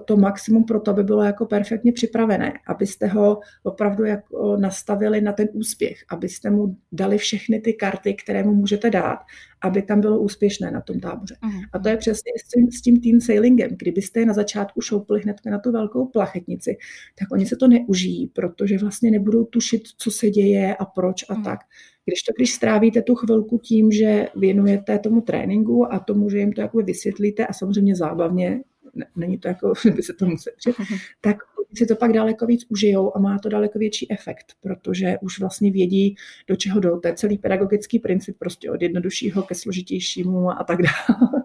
to maximum pro to, aby bylo jako perfektně připravené, abyste ho opravdu jako nastavili na ten úspěch, abyste mu dali všechny ty karty, které mu můžete dát, aby tam bylo úspěšné na tom táboře. Uh-huh. A to je přesně s tím, s tím teen sailingem. Kdybyste je na začátku šoupili hned na tu velkou plachetnici, tak oni se to neužijí, protože vlastně nebudou tušit, co se děje a proč a uh-huh. tak. Když to, když strávíte tu chvilku tím, že věnujete tomu tréninku a tomu, že jim to jako vysvětlíte a samozřejmě zábavně, není to jako, by se to museli tak si to pak daleko víc užijou a má to daleko větší efekt, protože už vlastně vědí, do čeho jdou. To je celý pedagogický princip prostě od jednoduššího ke složitějšímu a tak dále.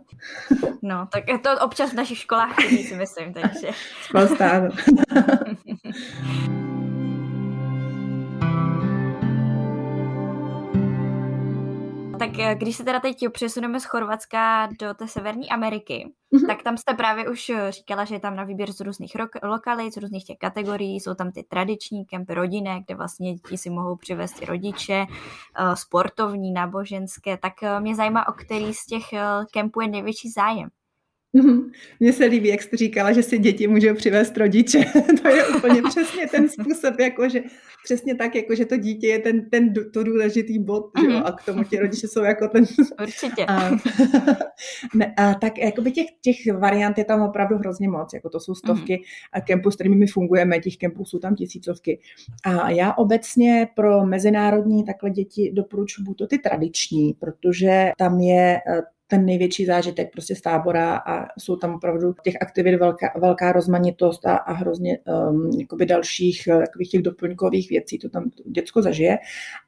No, tak je to občas v našich školách si myslím, takže. Spousta, Tak eh, když se teda teď přesuneme z Chorvatska do té Severní Ameriky, mm-hmm. tak tam jste právě už eh, říkala, že je tam na výběr z různých ro- lokalit, z různých těch kategorií, jsou tam ty tradiční kempy rodinné, kde vlastně děti si mohou přivést i rodiče, eh, sportovní, náboženské, tak mě zajímá, o který z těch kempů je největší zájem. Mhm. Mně se líbí, jak jste říkala, že si děti můžou přivést rodiče. to je úplně přesně ten způsob, jako že přesně tak, jako že to dítě je ten, ten to důležitý bod, mm-hmm. jo? Mhm. a k tomu ti rodiče jsou jako ten... Určitě. A, ne, a tak jakoby těch, těch variant je tam opravdu hrozně moc, jako to jsou stovky mm-hmm. kempů, s kterými my fungujeme, těch kempů jsou tam tisícovky. A já obecně pro mezinárodní takhle děti doporučuji to ty tradiční, protože tam je ten největší zážitek prostě z tábora a jsou tam opravdu těch aktivit velká, velká rozmanitost a, a hrozně um, dalších takových těch doplňkových věcí, to tam děcko zažije.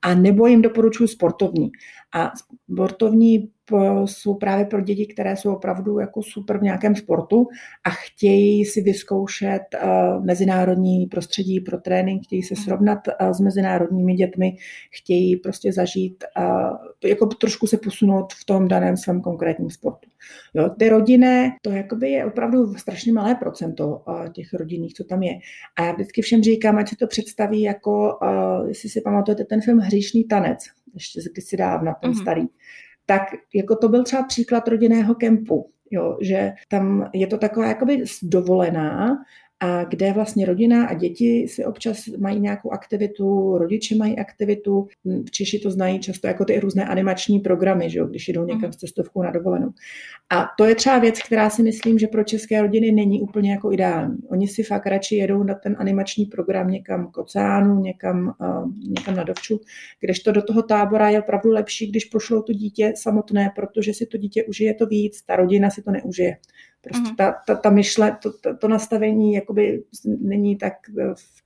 A nebo jim doporučuji sportovní. A sportovní jsou právě pro děti, které jsou opravdu jako super v nějakém sportu a chtějí si vyzkoušet uh, mezinárodní prostředí pro trénink, chtějí se srovnat uh, s mezinárodními dětmi, chtějí prostě zažít, uh, jako trošku se posunout v tom daném svém konkrétním sportu. Jo, ty rodinné, to jakoby je opravdu strašně malé procento těch rodinných, co tam je. A já vždycky všem říkám, ať si to představí jako, jestli si pamatujete ten film Hříšný tanec, ještě kdysi dávno, ten mm-hmm. starý, tak jako to byl třeba příklad rodinného kempu, jo, že tam je to taková jakoby dovolená, a kde vlastně rodina a děti si občas mají nějakou aktivitu, rodiče mají aktivitu, hm, Češi to znají často jako ty různé animační programy, že jo, když jdou někam mhm. s cestovkou na dovolenou. A to je třeba věc, která si myslím, že pro české rodiny není úplně jako ideální. Oni si fakt radši jedou na ten animační program někam k oceánu, někam, uh, někam na dovču, kdežto do toho tábora je opravdu lepší, když pošlou to dítě samotné, protože si to dítě užije to víc, ta rodina si to neužije. Prostě mhm. ta, ta, ta myšle, to, to, to nastavení jakoby není tak,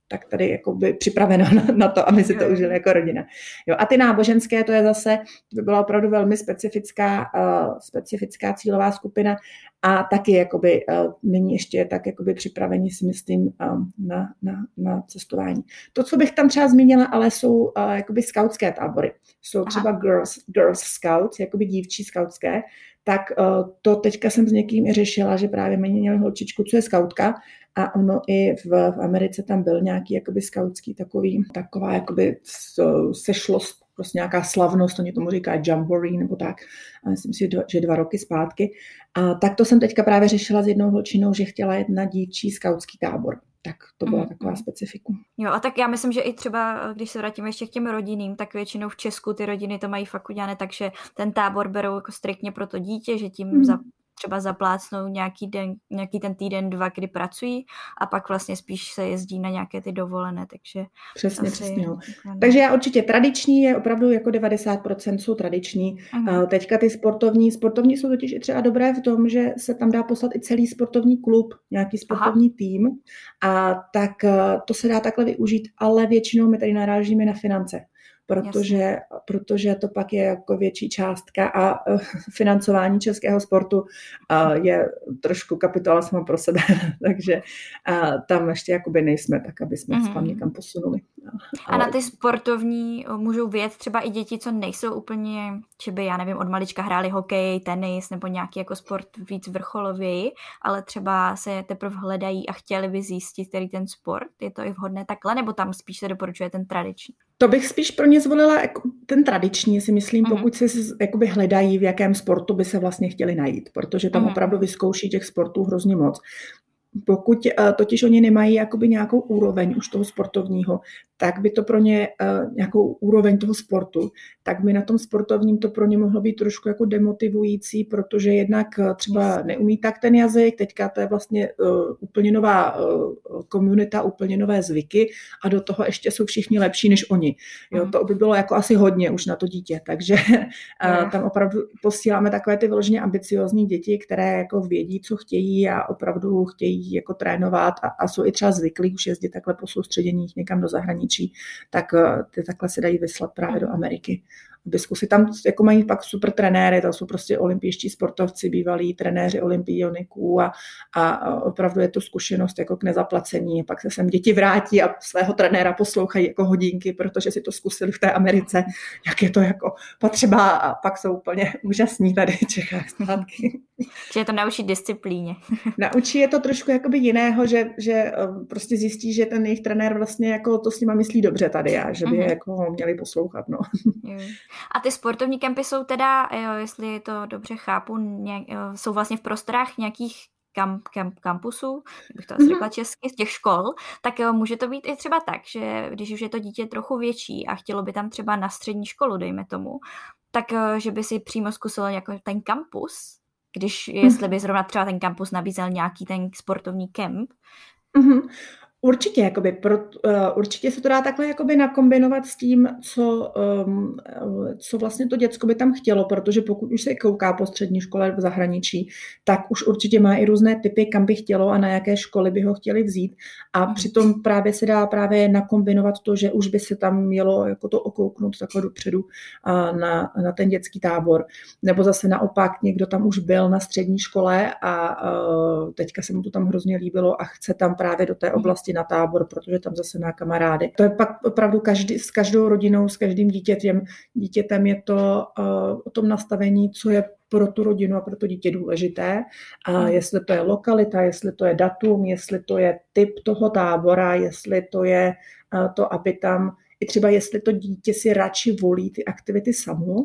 tak tady jakoby připraveno na, na to, aby si to užili jako rodina. Jo, a ty náboženské, to je zase, to by byla opravdu velmi specifická, uh, specifická cílová skupina a taky jakoby uh, není ještě tak jakoby připraveni si myslím um, na, na, na cestování. To, co bych tam třeba zmínila, ale jsou uh, jakoby skautské tábory. Jsou třeba girls, girls scouts, jakoby dívčí skautské, tak uh, to teďka jsem s někým i řešila, že právě mě měli holčičku, co je skautka a ono i v, v Americe tam byl nějaký jakoby skautský takový, taková jakoby sešlost, prostě nějaká slavnost, oni tomu říkají jamboree nebo tak, a myslím si, že dva roky zpátky. A tak to jsem teďka právě řešila s jednou holčinou, že chtěla jít na dívčí skautský tábor tak to byla mm. taková specifikum. Jo, a tak já myslím, že i třeba, když se vrátíme ještě k těm rodinným, tak většinou v Česku ty rodiny to mají fakt udělané tak, že ten tábor berou jako striktně pro to dítě, že tím mm. za, třeba zaplácnou nějaký, den, nějaký ten týden, dva, kdy pracují a pak vlastně spíš se jezdí na nějaké ty dovolené, takže... Přesně, přesně. Jo. Takže já určitě tradiční je opravdu jako 90% jsou tradiční. Uh-huh. Teďka ty sportovní, sportovní jsou totiž i třeba dobré v tom, že se tam dá poslat i celý sportovní klub, nějaký sportovní Aha. tým a tak eh, to se dá takhle využít, ale většinou my tady narážíme na finance protože, protože to pak je jako větší částka a uh, financování českého sportu uh, je trošku kapitola sama pro sebe, takže uh, tam ještě jakoby nejsme tak, aby jsme mm-hmm. se tam někam posunuli. A na ty sportovní můžou vědět třeba i děti, co nejsou úplně, že by, já nevím, od malička hráli hokej, tenis nebo nějaký jako sport víc vrcholověji, ale třeba se teprve hledají a chtěli by zjistit, který ten sport, je to i vhodné takhle, nebo tam spíš se doporučuje ten tradiční? To bych spíš pro ně zvolila jako ten tradiční, si myslím, mm-hmm. pokud si jakoby hledají, v jakém sportu by se vlastně chtěli najít, protože tam mm-hmm. opravdu vyzkouší těch sportů hrozně moc. Pokud eh, totiž oni nemají jakoby nějakou úroveň už toho sportovního, tak by to pro ně uh, nějakou úroveň toho sportu, tak by na tom sportovním to pro ně mohlo být trošku jako demotivující, protože jednak uh, třeba neumí tak ten jazyk, teďka to je vlastně uh, úplně nová komunita, úplně nové zvyky a do toho ještě jsou všichni lepší než oni. Jo, mhm. to by bylo jako asi hodně už na to dítě, takže tam opravdu posíláme takové ty vyloženě ambiciozní děti, které jako vědí, co chtějí a opravdu chtějí jako trénovat a, a jsou i třeba zvyklí už jezdit takhle po soustředěních někam do zahraničí zahraničí, tak eh, ty takhle se dají vyslat právě do Ameriky zkusit. Tam jako mají pak super trenéry, to jsou prostě olympijští sportovci, bývalí trenéři olympioniků a, a opravdu je to zkušenost jako k nezaplacení. Pak se sem děti vrátí a svého trenéra poslouchají jako hodinky, protože si to zkusili v té Americe, jak je to jako potřeba a pak jsou úplně úžasní tady v Čechách zpátky. Že to naučí disciplíně. Naučí je to trošku jakoby jiného, že, že eh, prostě zjistí, že ten jejich trenér vlastně jako to s nima myslí dobře tady a že by je mhm. jako měli poslouchat. No. A ty sportovní kempy jsou teda, jo, jestli to dobře chápu, nějak, jo, jsou vlastně v prostorách nějakých kamp, kamp, kampusů, bych to asi mm-hmm. řekla česky, z těch škol, tak jo, může to být i třeba tak, že když už je to dítě trochu větší a chtělo by tam třeba na střední školu, dejme tomu, tak že by si přímo zkusilo jako ten kampus, když, jestli by zrovna třeba ten kampus nabízel nějaký ten sportovní kemp. Mm-hmm. Určitě, jakoby, pro, uh, určitě se to dá takhle jakoby nakombinovat s tím, co, um, co vlastně to děcko by tam chtělo, protože pokud už se kouká po střední škole v zahraničí, tak už určitě má i různé typy, kam by chtělo a na jaké školy by ho chtěli vzít. A mhm. přitom právě se dá právě nakombinovat to, že už by se tam mělo jako to okouknout takhle dopředu uh, na, na ten dětský tábor. Nebo zase naopak někdo tam už byl na střední škole a uh, teďka se mu to tam hrozně líbilo a chce tam právě do té mhm. Na tábor, protože tam zase má kamarády. To je pak opravdu každý, s každou rodinou, s každým dítětem. Dítětem je to uh, o tom nastavení, co je pro tu rodinu a pro to dítě důležité. A hmm. jestli to je lokalita, jestli to je datum, jestli to je typ toho tábora, jestli to je uh, to, aby tam i třeba jestli to dítě si radši volí ty aktivity samo,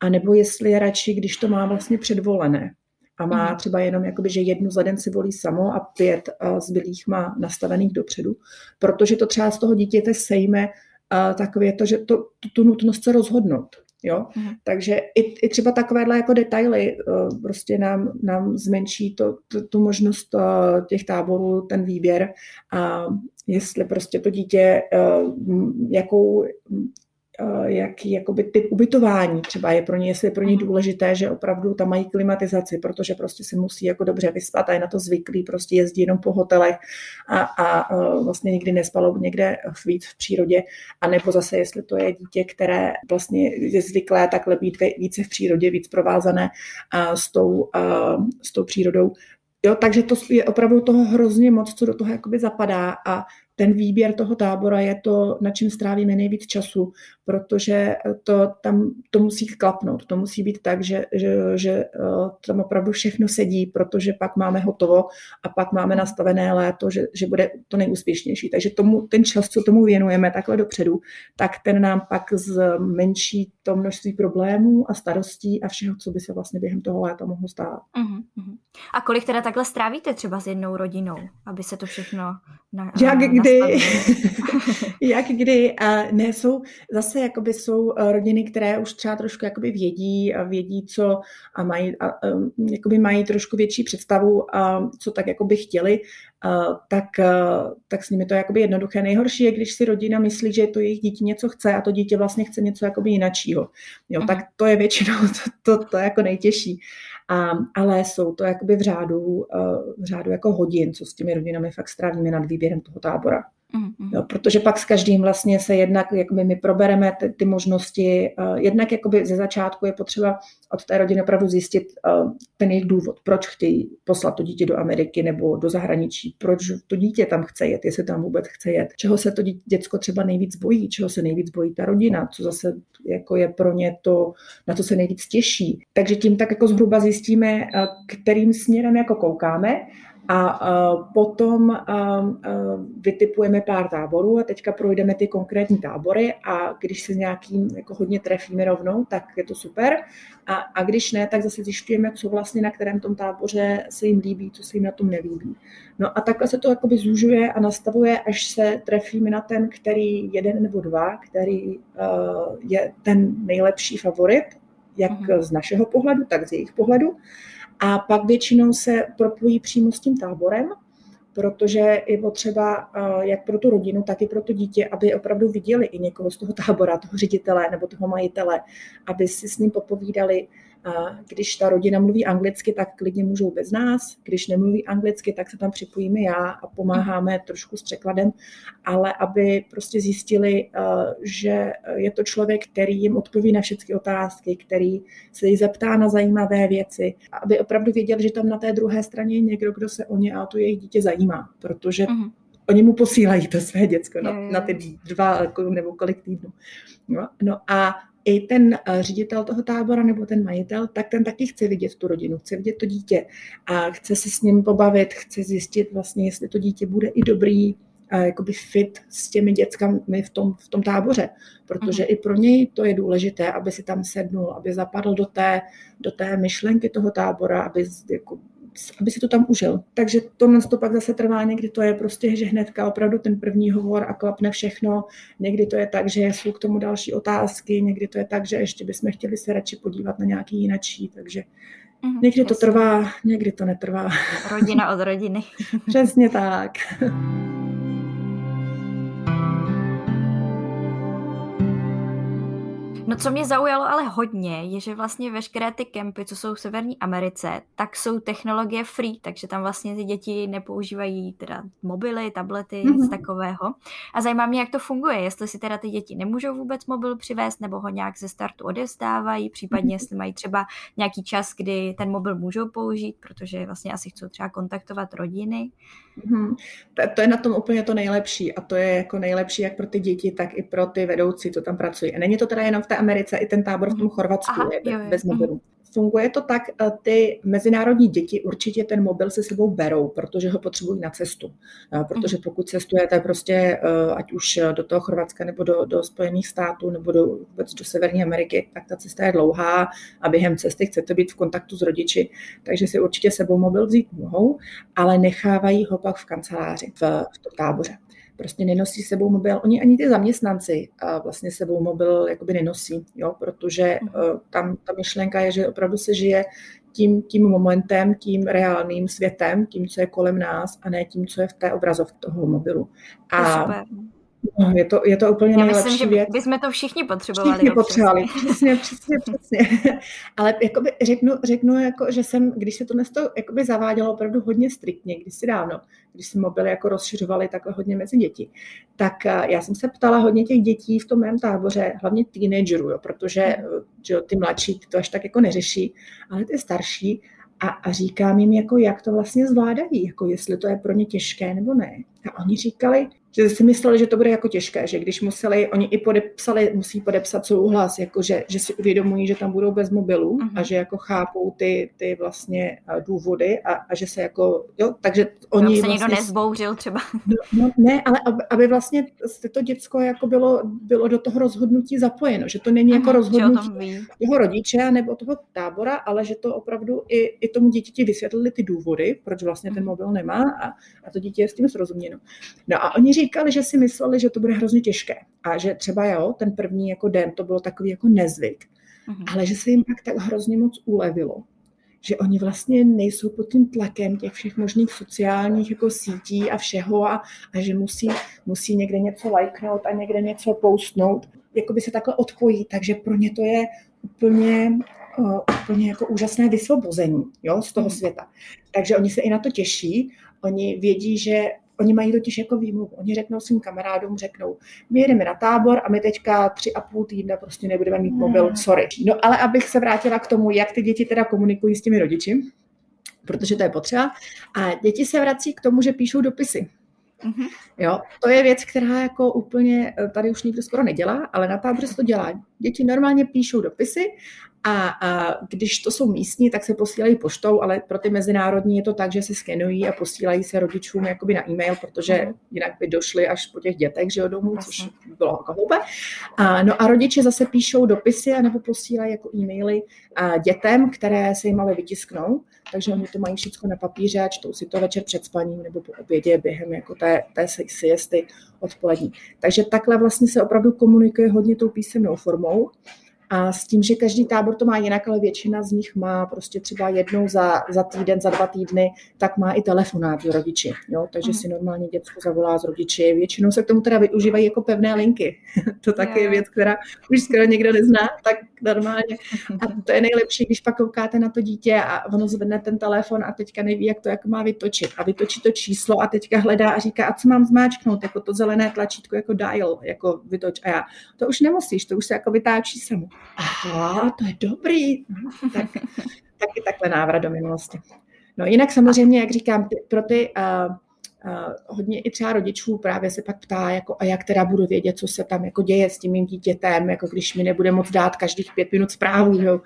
anebo jestli je radši, když to má vlastně předvolené a má mhm. třeba jenom jakoby, že jednu za den si volí samo a pět zbylých má nastavených dopředu, protože to třeba z toho dítěte sejme takové to, že to, tu, tu nutnost se rozhodnout. Jo? Mm. Takže i, i třeba takovéhle jako detaily uh, prostě nám, nám zmenší to, to, tu možnost uh, těch táborů, ten výběr a jestli prostě to dítě, uh, jakou Eh, jaký jakoby typ ubytování třeba je pro ně, jestli je pro ně mhm. důležité, že opravdu tam mají klimatizaci, protože prostě se musí jako dobře vyspat a je na to zvyklý, prostě jezdí jenom po hotelech a, a eh, vlastně nikdy nespalo někde víc v přírodě, a nebo zase jestli to je dítě, které vlastně je zvyklé takhle být více v přírodě, víc provázané a s, tou, a, s tou přírodou, Jo, takže to je opravdu toho hrozně moc, co do toho jakoby zapadá a ten výběr toho tábora je to, na čím strávíme nejvíc času, protože to tam to musí klapnout. To musí být tak, že, že, že eh, tam opravdu všechno sedí, protože pak máme hotovo a pak máme nastavené léto, že, že bude to nejúspěšnější. Takže tomu, ten čas, co tomu věnujeme takhle dopředu, tak ten nám pak zmenší to množství problémů a starostí a všeho, co by se vlastně během toho léta mohlo stát. Uh-huh. A kolik teda takhle strávíte třeba s jednou rodinou, aby se to všechno na, Já, když kdy, jak kdy, a ne, jsou, zase jakoby jsou eh, rodiny, které už třeba trošku jakoby vědí, a vědí, co a mají, a, jakoby mají trošku větší představu, a, co tak jakoby chtěli, a, tak, a, tak s nimi to je jakoby jednoduché. Nejhorší je, když si rodina myslí, že to jejich dítě něco chce a to dítě vlastně chce něco jakoby jinačího. Jo, tak to je většinou to, to, to jako nejtěžší. A, ale jsou to jakoby v řádu, eh, v řádu jako hodin, co s těmi rodinami fakt strávíme nad výběrem toho tábora. Mm-hmm. Jo, protože pak s každým vlastně se jednak, jakoby my probereme ty, ty možnosti, uh, jednak jakoby ze začátku je potřeba od té rodiny opravdu zjistit uh, ten jejich důvod, proč chtějí poslat to dítě do Ameriky nebo do zahraničí, proč to dítě tam chce jet, jestli tam vůbec chce jet, čeho se to dítě, děcko třeba nejvíc bojí, čeho se nejvíc bojí ta rodina, co zase jako je pro ně to, na to se nejvíc těší. Takže tím tak jako zhruba zjistíme, uh, kterým směrem jako koukáme a potom vytipujeme pár táborů a teďka projdeme ty konkrétní tábory a když se nějakým jako hodně trefíme rovnou, tak je to super. A, a když ne, tak zase zjišťujeme, co vlastně na kterém tom táboře se jim líbí, co se jim na tom nelíbí. No a takhle se to jakoby zúžuje a nastavuje, až se trefíme na ten, který jeden nebo dva, který je ten nejlepší favorit, jak mm-hmm. z našeho pohledu, tak z jejich pohledu. A pak většinou se propojí přímo s tím táborem, protože je potřeba eh, jak pro tu rodinu, tak i pro to dítě, aby opravdu viděli i někoho z toho tábora, toho ředitele nebo toho majitele, aby si s ním popovídali, když ta rodina mluví anglicky, tak klidně můžou bez nás. Když nemluví anglicky, tak se tam připojíme já a pomáháme trošku s překladem, ale aby prostě zjistili, eh, že je to člověk, který jim odpoví na všechny otázky, který se jich zeptá na zajímavé věci, aby opravdu věděli, že tam na té druhé straně je někdo, kdo se o ně a to jejich dítě zajímá, protože uh-huh oni mu posílají to své děcko na, na ty dva nebo kolik týdnů. No, no a i ten eh, ředitel toho tábora nebo ten majitel, tak ten taky chce vidět tu rodinu, chce vidět to dítě a chce se s ním pobavit, chce zjistit vlastně, jestli to dítě bude i dobrý, a jakoby fit s těmi dětskami v tom, v tom táboře, protože mm. i pro něj to je důležité, aby si tam sednul, aby zapadl do té, do té myšlenky toho tábora, aby jako aby si to tam užil. Takže to to pak zase trvá, někdy to je prostě, že hnedka opravdu ten první hovor a klapne všechno, někdy to je tak, že jsou k tomu další otázky, někdy to je tak, že ještě bychom chtěli se radši podívat na nějaký jinačí, takže mm, někdy to trvá, někdy to netrvá. Rodina od rodiny. Přesně tak. No co mě zaujalo ale hodně, je, že vlastně veškeré ty kempy, co jsou v Severní Americe, tak jsou technologie free, takže tam vlastně ty děti nepoužívají teda mobily, tablety, mm-hmm. nic takového. A zajímá mě, jak to funguje, jestli si teda ty děti nemůžou vůbec mobil přivést, nebo ho nějak ze startu odevzdávají, případně mm-hmm. jestli mají třeba nějaký čas, kdy ten mobil můžou použít, protože vlastně asi chcou třeba kontaktovat rodiny. Mm-hmm. To, to je na tom úplně to nejlepší a to je jako nejlepší jak pro ty děti, tak i pro ty vedoucí, co tam pracují. A není to teda jenom v té Americe, i ten tábor v tom Chorvatsku Aha, je jo, jo. bez mobilu. Mm-hmm. Funguje to tak, eh, ty mezinárodní děti určitě ten mobil se sebou berou, protože ho potřebují na cestu. Eh, protože mhm. pokud cestujete prostě, eh, ať už do toho Chorvatska nebo do, do Spojených států nebo do, vůbec do Severní Ameriky, tak ta cesta je dlouhá a během cesty chcete být v kontaktu s rodiči, takže si určitě sebou mobil vzít mohou, ale nechávají ho pak v kanceláři, v, v tom táboře prostě nenosí sebou mobil. Oni ani ty zaměstnanci vlastně sebou mobil jakoby nenosí, jo, protože uh, tam ta myšlenka je, že opravdu se žije tím, tím momentem, tím reálným světem, tím, co je kolem nás a ne tím, co je v té obrazovce toho mobilu. A super. No, je, to, je to úplně Já nejlepší myslím, že věc. bychom to všichni potřebovali. Všichni potřebovali, přesně, přesně, přesně. Ale jakoby řeknu, řeknu jako, že jsem, když se to jakoby zavádělo opravdu hodně striktně, si dávno, když se mobily jako rozšiřovaly takhle hodně mezi děti, tak eh, já jsem se ptala hodně těch dětí v tom mém táboře, hlavně teenagerů, jo, protože hmm. eh, že ty mladší to až tak jako neřeší, ale ty starší, a, a říkám jim, jako, jak to vlastně zvládají, jako jestli to je pro ně těžké nebo ne. A oni říkali, že si mysleli, že to bude jako těžké, že když museli, oni i podepsali, musí podepsat souhlas, jako že, že si uvědomují, že tam budou bez mobilu uh-huh. a že jako chápou ty, ty vlastně důvody a, a že se jako, jo, takže oni Tam se vlastně, někdo nezbouřil třeba. No, no, ne, ale aby, aby vlastně to děcko jako bylo, bylo do toho rozhodnutí zapojeno, že to není uh-huh, jako rozhodnutí jeho rodiče nebo toho tábora, ale že to opravdu i, i tomu dítěti vysvětlili ty důvody, proč vlastně ten mobil nemá a, a to dítě je s tím srozuměno. No a oni říkali, že si mysleli, že to bude hrozně těžké a že třeba jo, ten první jako den to bylo takový jako nezvyk, mm-hmm. ale že se jim pak tak hrozně moc ulevilo, že oni vlastně nejsou pod tím tlakem těch všech možných sociálních jako sítí a všeho a, a že musí, musí někde něco lajknout a někde něco postnout, jako by se takhle odpojí, takže pro ně to je úplně uh, úplně jako úžasné vysvobození jo, z toho mm. světa. Takže oni se i na to těší, oni vědí, že Oni mají totiž jako výmluvu. Oni řeknou svým kamarádům, řeknou, my jedeme na tábor a my teďka tři a půl týdne prostě nebudeme mít mobil, sorry. No ale abych se vrátila k tomu, jak ty děti teda komunikují s těmi rodiči, protože to je potřeba. A děti se vrací k tomu, že píšou dopisy. Mm-hmm. Jo, to je věc, která jako úplně eh, tady už nikdo skoro nedělá, ale na táboře se to dělá. Děti normálně píšou dopisy a, a když to jsou místní, tak se posílají poštou, ale pro ty mezinárodní je to tak, že se skenují a posílají se rodičům jakoby na e-mail, protože mhm. jinak by došli až po těch dětech, že jo, domů, což bylo jako hloupé. A, no a rodiče zase píšou dopisy nebo posílají jako e-maily a dětem, které se jim ale vytisknou, takže oni to mají všechno na papíře a čtou si to večer před spaním nebo po obědě během jako té, té siesty odpolední. Takže takhle vlastně se opravdu komunikuje hodně tou písemnou formou. A s tím, že každý tábor to má jinak, ale většina z nich má prostě třeba jednou za, za týden, za dva týdny, tak má i telefonát s rodiči. Jo? Takže si normálně děcko zavolá z rodiči. Většinou se k tomu teda využívají jako pevné linky. to taky je věc, která už skoro někdo nezná, tak normálně. A to je nejlepší, když pak koukáte na to dítě a ono zvedne ten telefon a teďka neví, jak to jako má vytočit. A vytočí to číslo a teďka hledá a říká, a co mám zmáčknout, jako to zelené tlačítko, jako dial, jako vytoč. A já, to už nemusíš, to už se jako vytáčí samo. Aha, to je dobrý. Tak, taky takhle návrat do minulosti. No jinak samozřejmě, jak říkám, pro ty uh, Uh, hodně i třeba rodičů právě se pak ptá, jako, a jak teda budu vědět, co se tam jako děje s tím mým dítětem, jako když mi nebude moc dát každých pět minut zprávu. Jo.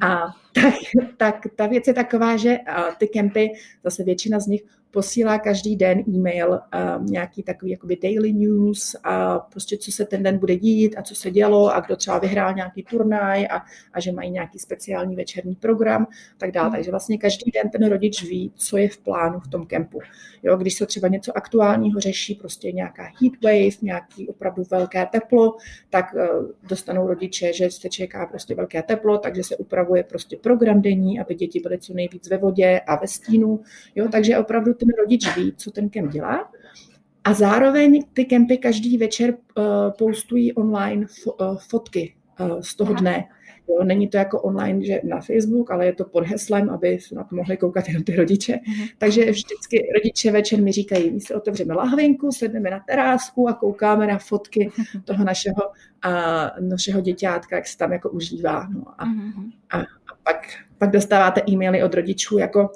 A tak, tak ta věc je taková, že uh, ty kempy, zase většina z nich posílá každý den e-mail, uh, nějaký takový jakoby daily news a prostě co se ten den bude dít a co se dělo a kdo třeba vyhrál nějaký turnaj a, a že mají nějaký speciální večerní program tak dále. Hmm. Takže vlastně každý den ten rodič ví, co je v plánu v tom kempu. Jo, když se třeba něco aktuálního řeší, prostě nějaká heat wave, nějaký opravdu velké teplo, tak uh, dostanou rodiče, že se čeká prostě velké teplo, takže se upravuje prostě program denní, aby děti byly co nejvíc ve vodě a ve stínu. Jo, takže opravdu ten rodič ví, co ten kemp dělá. A zároveň ty kempy každý večer uh, postují online fo- uh, fotky uh, z toho dne. Jo, není to jako online, že na Facebook, ale je to pod heslem, aby se na to mohli koukat jenom ty rodiče. Uh-huh. Takže vždycky rodiče večer mi říkají, my si otevřeme lahvinku, sedneme na terásku a koukáme na fotky toho našeho, a, našeho děťátka, jak se tam jako užívá. No a, uh-huh. a, a pak, pak dostáváte e-maily od rodičů jako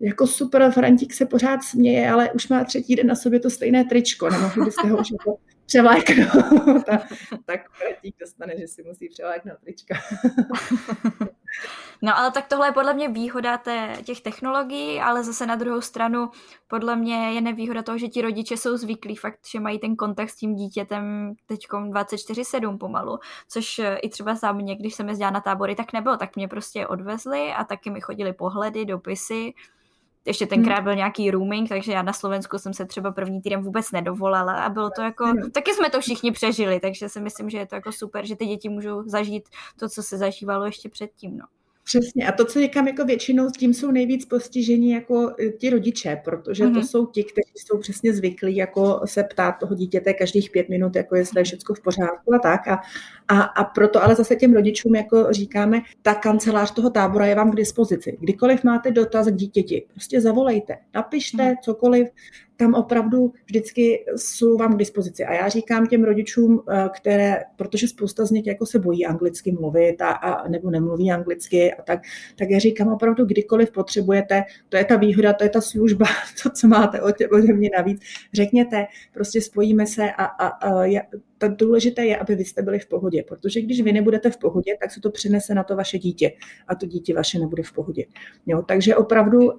jako super, Frantík se pořád směje, ale už má třetí den na sobě to stejné tričko, nemohli byste ho už jako převléknout. A, tak Frantík dostane, že si musí převléknout trička. No ale tak tohle je podle mě výhoda té, těch technologií, ale zase na druhou stranu podle mě je nevýhoda toho, že ti rodiče jsou zvyklí fakt, že mají ten kontakt s tím dítětem teď 24-7 pomalu, což i třeba za mě, když jsem jezdila na tábory, tak nebylo, tak mě prostě odvezli a taky mi chodili pohledy, dopisy, ještě tenkrát hmm. byl nějaký rooming, takže já na Slovensku jsem se třeba první týden vůbec nedovolala a bylo to jako, hmm. taky jsme to všichni přežili, takže si myslím, že je to jako super, že ty děti můžou zažít to, co se zažívalo ještě předtím, no. Přesně. A to, co říkám, jako většinou s tím jsou nejvíc postiženi jako e, ti rodiče, protože mm-hmm. to mhm. jsou ti, kteří jsou přesně zvyklí jako se ptát toho dítěte každých pět minut, jako jestli je všechno v pořádku a tak. A, a, a proto ale zase těm rodičům jako říkáme, ta kancelář toho tábora je vám k dispozici. Kdykoliv máte dotaz k dítěti, prostě zavolejte, napište mm. cokoliv, tam opravdu vždycky jsou vám k dispozici. A já říkám těm rodičům, eh, které, protože spousta z nich jako se bojí anglicky mluvit a, a nebo nemluví anglicky a tak, tak já říkám opravdu, kdykoliv potřebujete, to je ta výhoda, to je ta služba, to, co máte ode mě navíc, řekněte, prostě spojíme se a, a, a to důležité je, aby vy jste byli v pohodě, protože když vy nebudete v pohodě, tak se to přenese na to vaše dítě a to dítě vaše nebude v pohodě. Jo, takže opravdu uh,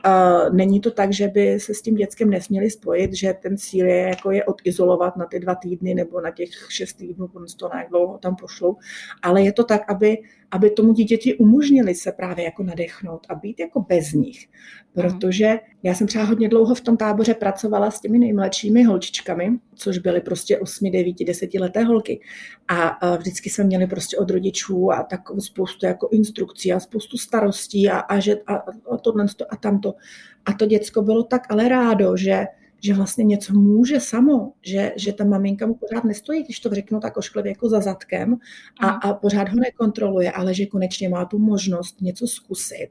není to tak, že by se s tím dětskem nesměli spojit, že ten cíl je, jako je odizolovat na ty dva týdny nebo na těch šest týdnů, to jak dlouho tam pošlou, ale je to tak, aby aby tomu dítěti umožnili se právě jako nadechnout a být jako bez nich. Protože já jsem třeba hodně dlouho v tom táboře pracovala s těmi nejmladšími holčičkami, což byly prostě 8, 9, 10 leté holky. A vždycky jsme měli prostě od rodičů a takovou spoustu jako instrukcí a spoustu starostí a, a, že, a, a tohle a tamto. A to děcko bylo tak ale rádo, že že vlastně něco může samo, že, že ta maminka mu pořád nestojí, když to řeknu tak ošklivě jako za zadkem a, a pořád ho nekontroluje, ale že konečně má tu možnost něco zkusit.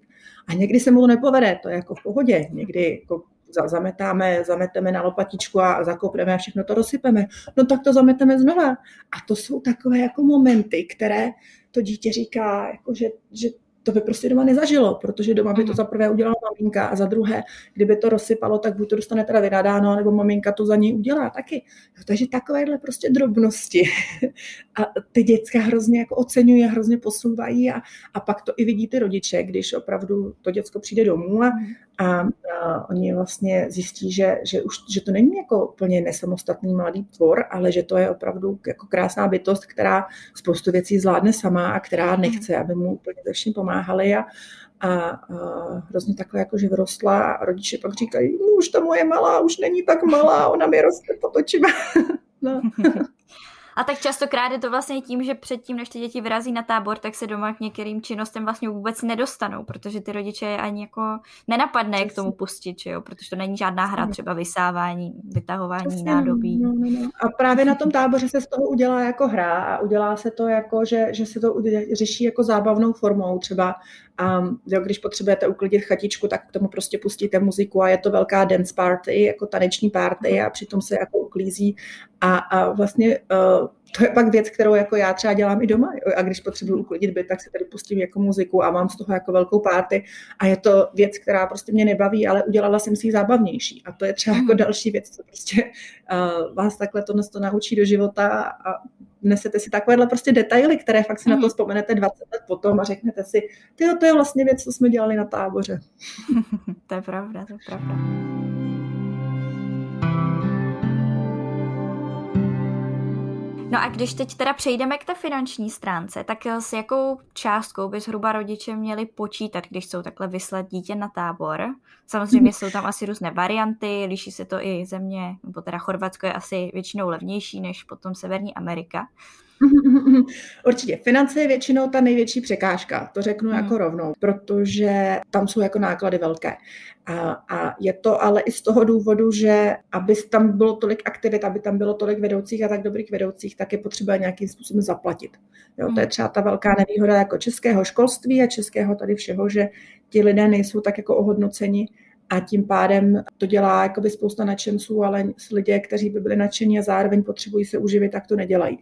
A někdy se mu to nepovede, to je jako v pohodě, někdy jako zametáme, zameteme na lopatičku a zakopneme a všechno to rozsypeme. No tak to zameteme znova. A to jsou takové jako momenty, které to dítě říká, jako že, že to by prostě doma nezažilo, protože doma by to za prvé udělala maminka a za druhé, kdyby to rozsypalo, tak buď to dostane teda vynadáno, nebo maminka to za něj udělá taky. Takže takovéhle prostě drobnosti. A ty děcka hrozně jako oceňují hrozně posouvají a, a pak to i vidí ty rodiče, když opravdu to děcko přijde domů a, a, a oni vlastně zjistí, že, že, už, že to není jako plně nesamostatný mladý tvor, ale že to je opravdu jako krásná bytost, která spoustu věcí zvládne sama a která nechce, aby mu úplně ze vším pomáhali a, a, a hrozně takhle jako že vyrostla a rodiče pak říkají, no, už ta moje malá už není tak malá, ona mi roste pod očima. no. A tak častokrát je to vlastně tím, že předtím, než ty děti vyrazí na tábor, tak se doma k některým činnostem vlastně vůbec nedostanou, protože ty rodiče je ani jako nenapadne Přesně. k tomu pustit, že jo? protože to není žádná hra, třeba vysávání, vytahování Přesně. nádobí. No, no, no. A právě na tom táboře se z toho udělá jako hra a udělá se to jako, že, že se to řeší jako zábavnou formou třeba a jo, když potřebujete uklidit chatičku, tak k tomu prostě pustíte muziku a je to velká dance party, jako taneční party a přitom se jako uklízí. A, a vlastně uh, to je pak věc, kterou jako já třeba dělám i doma. A když potřebuji uklidit byt, tak se tady pustím jako muziku a mám z toho jako velkou party. A je to věc, která prostě mě nebaví, ale udělala jsem si ji zábavnější. A to je třeba jako další věc, co prostě uh, vás takhle to, to naučí do života a nesete si takovéhle prostě detaily, které fakt si mm. na to mhm. vzpomenete 20 let potom a řeknete si, ty to je vlastně věc, co jsme dělali na táboře. to je pravda, to je pravda. No a když teď teda přejdeme k té finanční stránce, tak eh, s jakou částkou by zhruba rodiče měli počítat, když jsou takhle vyslat dítě na tábor? Samozřejmě jsou tam asi různé varianty, liší se to i země, nebo teda Chorvatsko je asi většinou levnější než potom Severní Amerika. Určitě. Finance je většinou ta největší překážka, to řeknu hmm. jako rovnou, protože tam jsou jako náklady velké. A, a je to ale i z toho důvodu, že aby tam bylo tolik aktivit, aby tam bylo tolik vedoucích a tak dobrých vedoucích, tak je potřeba nějakým způsobem zaplatit. Jo, to je hmm. třeba ta velká nevýhoda jako českého školství a českého tady všeho, že ti lidé nejsou tak jako ohodnoceni a tím pádem to dělá jakoby spousta nadšenců, ale lidé, kteří by byli nadšení a zároveň potřebují se uživit, tak to nedělají.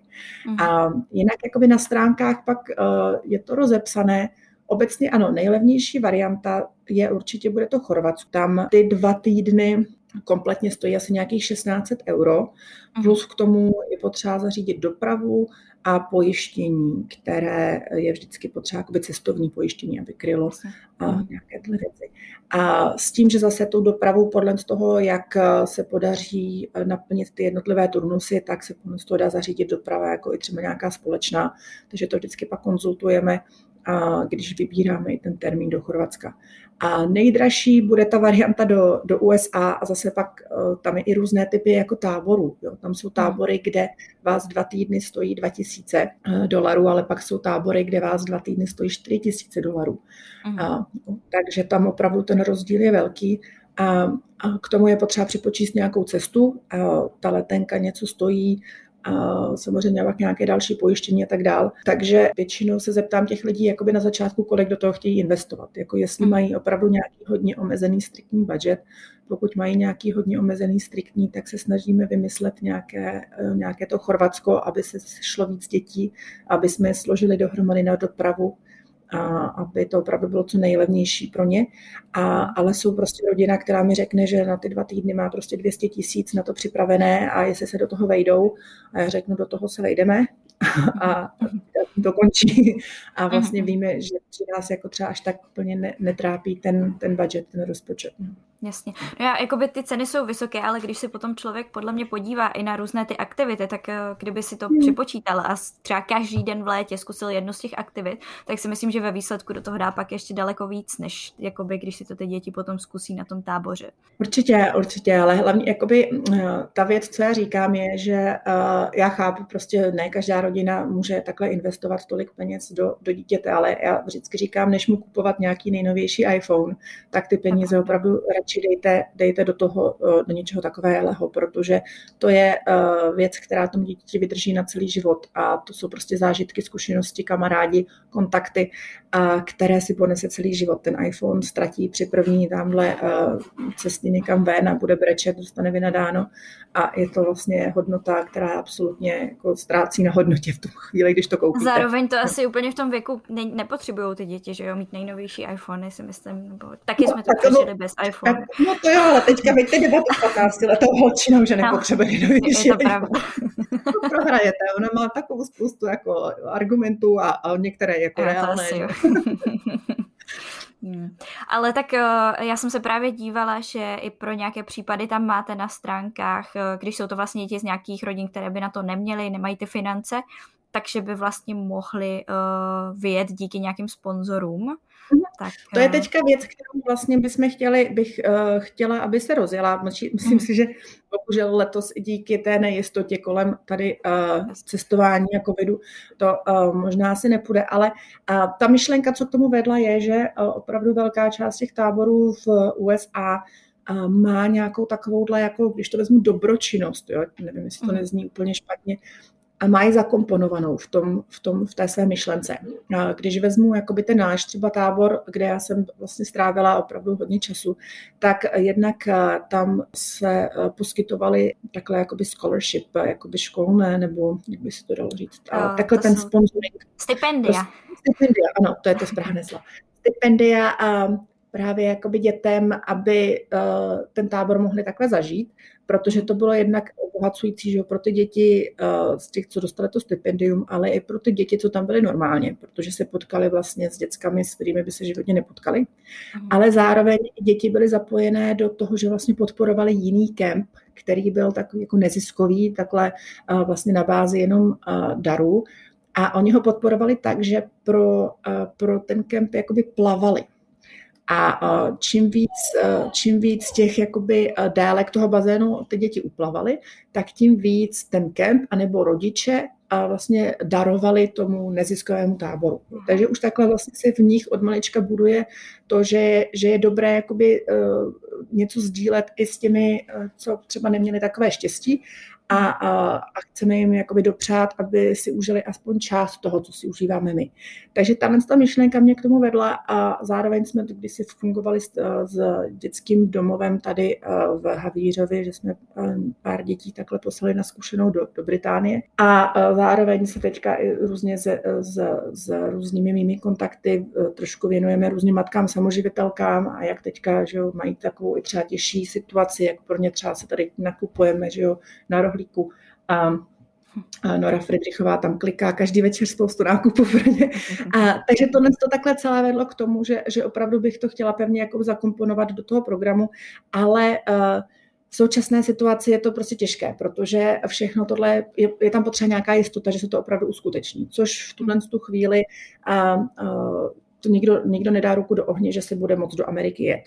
Mm. A jinak jakoby na stránkách pak uh, je to rozepsané, Obecně ano, nejlevnější varianta je určitě, bude to Chorvatsko. Tam ty dva týdny kompletně stojí asi nějakých 1600 euro, mhm. plus k tomu je potřeba zařídit dopravu a pojištění, které je vždycky potřeba, jakoby cestovní pojištění, aby krylo a mhm. nějaké tyhle věci. A s tím, že zase tou dopravu podle toho, jak se podaří naplnit ty jednotlivé turnusy, tak se podle toho dá zařídit doprava jako i třeba nějaká společná, takže to vždycky pak konzultujeme a když vybíráme i ten termín do Chorvatska. A nejdražší bude ta varianta do, do USA a zase pak uh, tam je i různé typy jako táborů. Jo. Tam jsou tábory, kde vás dva týdny stojí 2000 uh, dolarů, ale pak jsou tábory, kde vás dva týdny stojí 4000 dolarů. Uh, A, takže tam opravdu ten rozdíl je velký. A, a k tomu je potřeba připočíst nějakou cestu. A ta letenka něco stojí a samozřejmě pak nějaké další pojištění a tak dál. Takže většinou se zeptám těch lidí jakoby na začátku, kolik do toho chtějí investovat. Jako jestli hmm. mají opravdu nějaký hodně omezený striktní budget. Pokud mají nějaký hodně omezený striktní, tak se snažíme vymyslet nějaké, eh, nějaké to Chorvatsko, aby se šlo víc dětí, aby jsme je složili dohromady na dopravu a aby to opravdu bylo co nejlevnější pro ně. A, ale jsou prostě rodina, která mi řekne, že na ty dva týdny má prostě 200 tisíc na to připravené a jestli se do toho vejdou, a já řeknu, do toho se vejdeme a to končí. A vlastně víme, že při nás jako třeba až tak úplně netrápí ten, ten budget, ten rozpočet. Jasně. No já, jakoby ty ceny jsou vysoké, ale když si potom člověk podle mě podívá i na různé ty aktivity, tak eh, kdyby si to hmm. připočítal a třeba každý den v létě zkusil jednu z těch aktivit, tak si myslím, že ve výsledku do toho dá pak ještě daleko víc, než jakoby, když si to ty děti potom zkusí na tom táboře. Určitě, určitě, ale hlavně jakoby eh, ta věc, co já říkám, je, že uh, já chápu, prostě ne každá rodina může takhle investovat tolik peněz do, do dítěte, ale já vždycky říkám, než mu kupovat nějaký nejnovější iPhone, tak ty peníze opravdu radši dejte, dejte do toho, eh, do něčeho takového, protože to je eh, věc, která tomu dítěti vydrží na celý život a to jsou prostě zážitky, zkušenosti, kamarádi, kontakty, které si ponese celý život. Ten iPhone ztratí při první tamhle eh, cestě někam ven a bude brečet, dostane vynadáno a je to vlastně hodnota, která absolutně jako ztrácí na hodnotě v tu chvíli, když to koupíte. Zároveň to asi úplně v tom věku ne, nepotřebují ty děti, že jo, mít nejnovější iPhone, si myslím, nebo taky no, jsme to přežili bez iPhone. No to jo, ale teďka veďte debatu 15 letou holčinou, že nepotřebuje nejnovější iPhone. Je to pravda. prohrajete, ona má takovou spoustu jako argumentů a, a některé jako já reálné. Ale tak eh, já jsem se právě dívala, že i pro nějaké případy tam máte na stránkách, eh, když jsou to vlastně děti z nějakých rodin, které by na to neměly, nemají ty finance, takže by vlastně mohli uh, vyjet díky nějakým sponzorům. Mhm. Tak, to je eh, teďka věc, kterou vlastně bychom chtěli, bych uh, chtěla, aby se rozjela. Myslím mm. si, že bohužel letos i díky té nejistotě kolem tady uh, cestování a covidu to uh, možná si nepůjde, ale uh, ta myšlenka, co k tomu vedla, je, že uh, opravdu velká část těch táborů v USA má nějakou takovouhle, jako když to vezmu, dobročinnost, jo? nevím, jestli to mhm. nezní úplně špatně, a mají zakomponovanou v, tom, v, tom, v té své myšlence. Když vezmu jakoby ten náš třeba tábor, kde já jsem vlastně strávila opravdu hodně času, tak jednak eh, tam se eh, poskytovaly takhle jakoby scholarship, eh, jakoby školné, nebo jak by se to dalo říct, a takhle ten sponsoring. Stipendia. Stipendia, ano, to je to správné slovo. Stipendia a právě jakoby dětem, aby ten tábor mohli takhle zažít protože to bylo jednak obohacující že pro ty děti eh, z těch, co dostali to stipendium, ale i pro ty děti, co tam byly normálně, protože se potkali vlastně s dětskami, s kterými by se životně nepotkali. Mhm. Ale zároveň děti byly zapojené do toho, že vlastně podporovali jiný kemp, který byl takový jako neziskový, takhle eh, vlastně na bázi jenom eh, darů. A oni ho podporovali tak, že pro, pro ten kemp jakoby plavali. A čím víc, čím víc těch jakoby délek toho bazénu ty děti uplavaly, tak tím víc ten kemp anebo rodiče a vlastně darovali tomu neziskovému táboru. Takže už takhle vlastně se v nich od malička buduje to, že, že je dobré jakoby, uh, něco sdílet i s těmi, uh, co třeba neměli takové štěstí a, a, a chceme jim jakoby dopřát, aby si užili aspoň část toho, co si užíváme my. Takže tahle ta myšlenka mě k tomu vedla a zároveň jsme, když si fungovali s, s dětským domovem tady v Havířově, že jsme pár dětí takhle poslali na zkušenou do, do Británie a zároveň se teďka i různě s, s, s různými mými kontakty e, trošku věnujeme různým matkám samoživitelkám a jak teďka že jo, mají takovou i třeba těžší situaci, jak pro ně třeba se tady nakupujeme že jo, na rohlíku. A a Nora Friedrichová tam kliká každý večer spoustu nákupů pro ně. A, takže to to takhle celé vedlo k tomu, že, že opravdu bych to chtěla pevně jako zakomponovat do toho programu, ale uh, v současné situaci je to prostě těžké, protože všechno tohle, je, je tam potřeba nějaká jistota, že se to opravdu uskuteční, což v tuhle tu chvíli a, a, to nikdo, nikdo nedá ruku do ohně, že se bude moct do Ameriky jet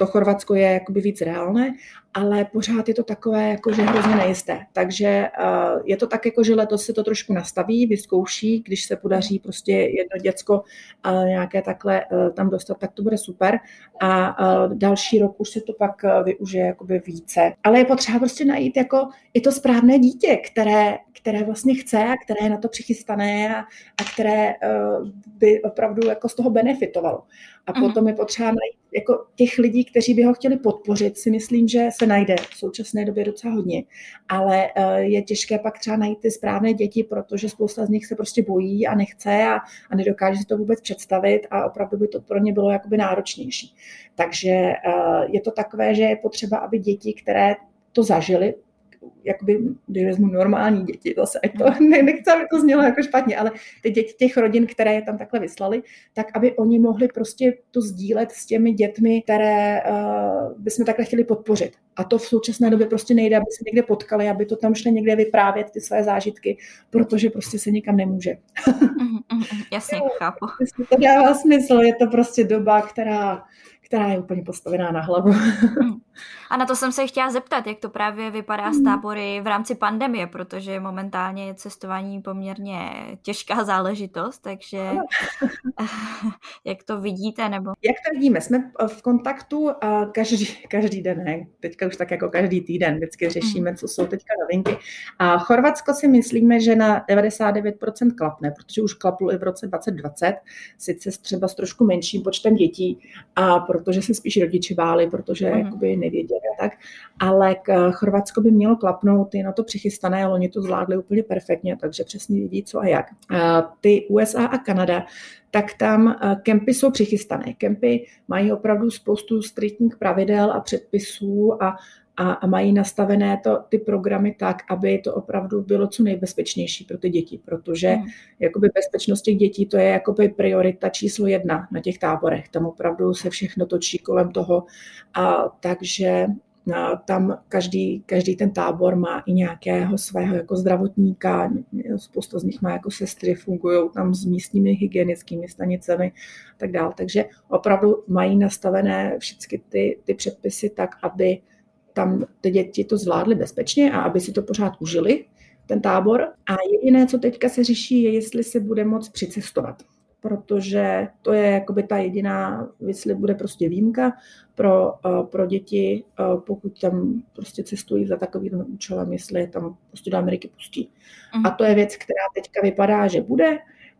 to Chorvatsko je jakoby víc reálné, ale pořád je to takové jako, že hrozně nejisté. Takže uh, je to tak, jako, že letos se to trošku nastaví, vyzkouší, když se podaří prostě jedno děcko uh, nějaké takhle uh, tam dostat, tak to bude super. A uh, další rok už se to pak využije jakoby více. Ale je potřeba prostě najít jako i to správné dítě, které, které vlastně chce a které je na to přichystané a, a které uh, by opravdu jako z toho benefitovalo. A mhm. potom je potřeba najít jako těch lidí, kteří by ho chtěli podpořit, si myslím, že se najde v současné době docela hodně, ale eh, je těžké pak třeba najít ty správné děti, protože spousta z nich se prostě bojí a nechce a, a nedokáže si to vůbec představit a opravdu by to pro ně bylo jakoby náročnější. Takže eh, je to takové, že je potřeba, aby děti, které to zažili, jakoby, když vezmu normální děti, zase, ať to, ne, nechci, aby to znělo jako špatně, ale ty děti těch rodin, které je tam takhle vyslali, tak aby oni mohli prostě to sdílet s těmi dětmi, které uh, bychom takhle chtěli podpořit. A to v současné době prostě nejde, aby se někde potkali, aby to tam šli někde vyprávět ty své zážitky, protože prostě se nikam nemůže. Mhm, mhm, jasně, chápu. To dává smysl, je to prostě doba, která která je úplně postavená na hlavu. A na to jsem se chtěla zeptat, jak to právě vypadá s hmm. tábory v rámci pandemie, protože momentálně je cestování poměrně těžká záležitost, takže jak to vidíte? nebo? Jak to vidíme? Jsme v kontaktu každý, každý den, ne? teďka už tak jako každý týden, vždycky hmm. řešíme, co jsou teďka novinky. A Chorvatsko si myslíme, že na 99% klapne, protože už klaplo i v roce 2020, sice třeba s trošku menším počtem dětí, a protože se spíš rodiči báli, protože mm. jakoby nevěděli a tak. Ale k Chorvatsko by mělo klapnout, je na to přichystané, ale oni to zvládli úplně perfektně, takže přesně vědí, co a jak. Ty USA a Kanada, tak tam kempy jsou přichystané. Kempy mají opravdu spoustu striktních pravidel a předpisů a a, a mají nastavené to, ty programy tak, aby to opravdu bylo co nejbezpečnější pro ty děti, protože hmm. jakoby bezpečnost těch dětí to je jakoby priorita číslo jedna na těch táborech. Tam opravdu se všechno točí kolem toho a takže a tam každý, každý ten tábor má i nějakého svého jako zdravotníka, spousta z nich má jako sestry, fungují tam s místními hygienickými stanicemi a tak dále. Takže opravdu mají nastavené všechny ty, ty předpisy tak, aby tam ty děti to zvládly bezpečně a aby si to pořád užili, ten tábor. A jediné, co teďka se řeší, je, jestli se bude moc přicestovat protože to je jakoby ta jediná, jestli bude prostě výjimka pro, uh, pro děti, uh, pokud tam prostě cestují za takovým účelem, jestli je tam prostě do Ameriky pustí. Uh-huh. A to je věc, která teďka vypadá, že bude,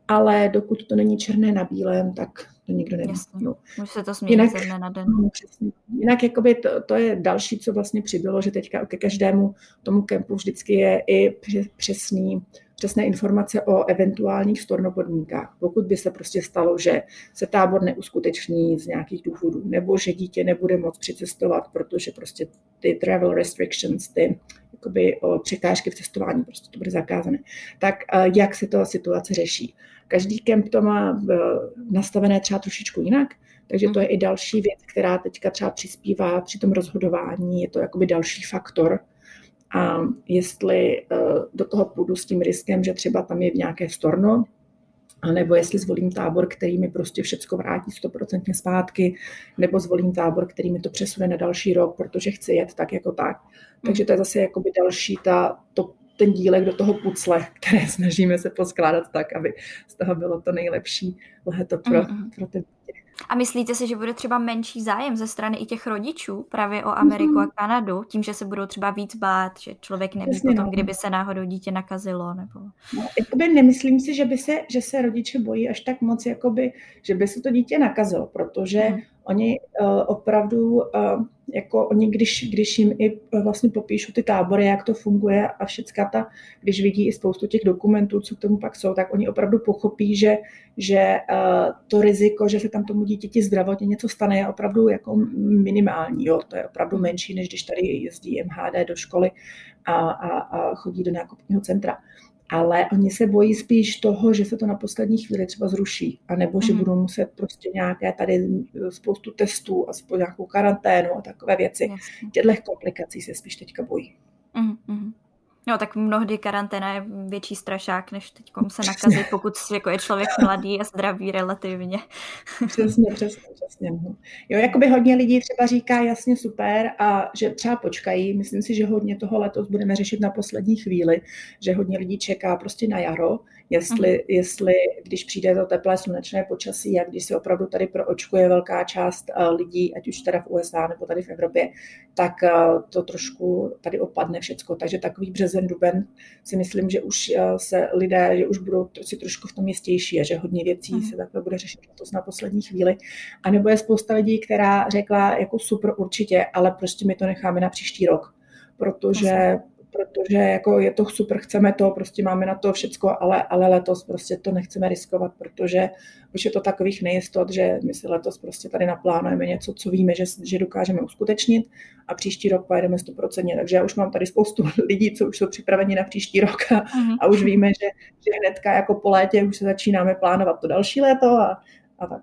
ale dokud to není černé na bílém, tak to nikdo neví. No. Může se to změnit jinak, ze dne na den. No, přesně. Jinak jakoby to, to, je další, co vlastně přibylo, že teďka ke každému tomu kempu vždycky je i přesný, přesné informace o eventuálních stornopodmínkách. Pokud by se prostě stalo, že se tábor neuskuteční z nějakých důvodů, nebo že dítě nebude moct přicestovat, protože prostě ty travel restrictions, ty jakoby, překážky v cestování, prostě to bude zakázané, tak jak se to situace řeší. Každý kemp to má nastavené třeba trošičku jinak, takže to je i další věc, která teďka třeba přispívá při tom rozhodování, je to jakoby další faktor. A jestli e, do toho půjdu s tím riskem, že třeba tam je v nějaké storno, anebo jestli zvolím tábor, který mi prostě všecko vrátí stoprocentně zpátky, nebo zvolím tábor, který mi to přesune na další rok, protože chci jet tak jako tak. Takže to je zase jakoby další ta, to ten dílek do toho pucle, které snažíme se poskládat tak, aby z toho bylo to nejlepší leto pro, mm-hmm. pro ty a myslíte si, že bude třeba menší zájem ze strany i těch rodičů právě o Ameriku mm-hmm. a Kanadu, tím, že se budou třeba víc bát, že člověk neví Jasně, potom, no. kdyby se náhodou dítě nakazilo? Nebo... No, jakoby nemyslím si, že, by se, že se rodiče bojí až tak moc, jakoby, že by se to dítě nakazilo, protože mm. oni uh, opravdu uh, jako oni, když, když jim i vlastně popíšu ty tábory, jak to funguje a všecka ta, když vidí i spoustu těch dokumentů, co k tomu pak jsou, tak oni opravdu pochopí, že, že uh, to riziko, že se tam tomu dítěti zdravotně něco stane, je opravdu jako minimální. Jo? To je opravdu menší, než když tady jezdí MHD do školy a, a, a chodí do nákupního centra ale oni se bojí spíš toho, že se to na poslední chvíli třeba zruší, anebo že mm. budou muset prostě nějaké tady spoustu testů a nějakou karanténu a takové věci. Těchto komplikací se spíš teďka bojí. Mm, No tak mnohdy karanténa je větší strašák, než teď se nakazit, pokud jako je člověk mladý a zdravý relativně. Přesně, přesně, přesně. No. Jo, jakoby hodně lidí třeba říká jasně super a že třeba počkají. Myslím si, že hodně toho letos budeme řešit na poslední chvíli, že hodně lidí čeká prostě na jaro, jestli, mm. jestli když přijde to teplé slunečné počasí a když se opravdu tady proočkuje velká část eh, lidí, ať už teda v USA nebo tady v Evropě, tak eh, to trošku tady opadne všecko. Takže takový březen březen, duben si myslím, že už eh, se lidé, že už budou si trošku v tom jistější a že hodně věcí mm. se takhle bude řešit to na poslední chvíli. A nebo je spousta lidí, která řekla jako super určitě, ale prostě my to necháme na příští rok, protože protože jako je to super, chceme to, prostě máme na to všecko, ale, ale letos prostě to nechceme riskovat, protože už je to takových nejistot, že my si letos prostě tady naplánujeme něco, co víme, že, že dokážeme uskutečnit a příští rok pojedeme 100%. Takže já už mám tady spoustu lidí, co už jsou připraveni na příští rok a, uh-huh. a už víme, že, že hnedka jako po létě už se začínáme plánovat to další léto a, a tak.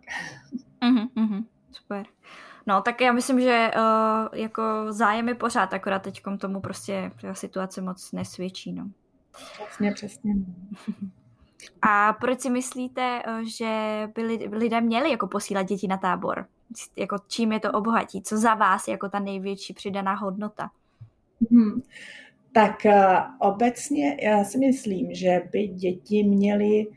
Uh-huh, uh-huh. Super. No, tak já myslím, že uh, jako zájem je pořád, akorát teď tomu prostě situace moc nesvědčí, no. Přesně, přesně. A proč si myslíte, eh, že by lidé měli jako posílat děti na tábor? Jako čím je to obohatí? Co za vás je jako ta největší přidaná hodnota? Hmm. Tak uh, obecně já si myslím, že by děti měly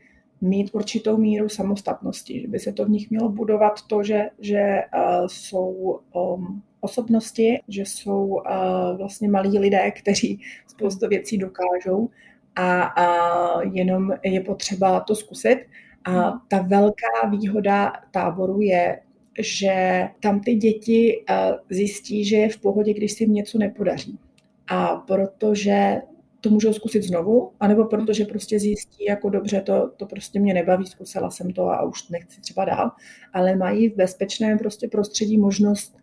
mít určitou míru samostatnosti, že by se to v nich mělo budovat to, že, že uh, jsou um, osobnosti, že jsou uh, vlastně malí lidé, kteří spoustu věcí dokážou a, a jenom je potřeba to zkusit. A ta velká výhoda táboru je, že tam ty děti uh, zjistí, že je v pohodě, když si jim něco nepodaří. A protože to můžou zkusit znovu, anebo protože prostě zjistí, jako dobře, to, to prostě mě nebaví, zkusila jsem to a už nechci třeba dál, ale mají v bezpečném prostě prostředí možnost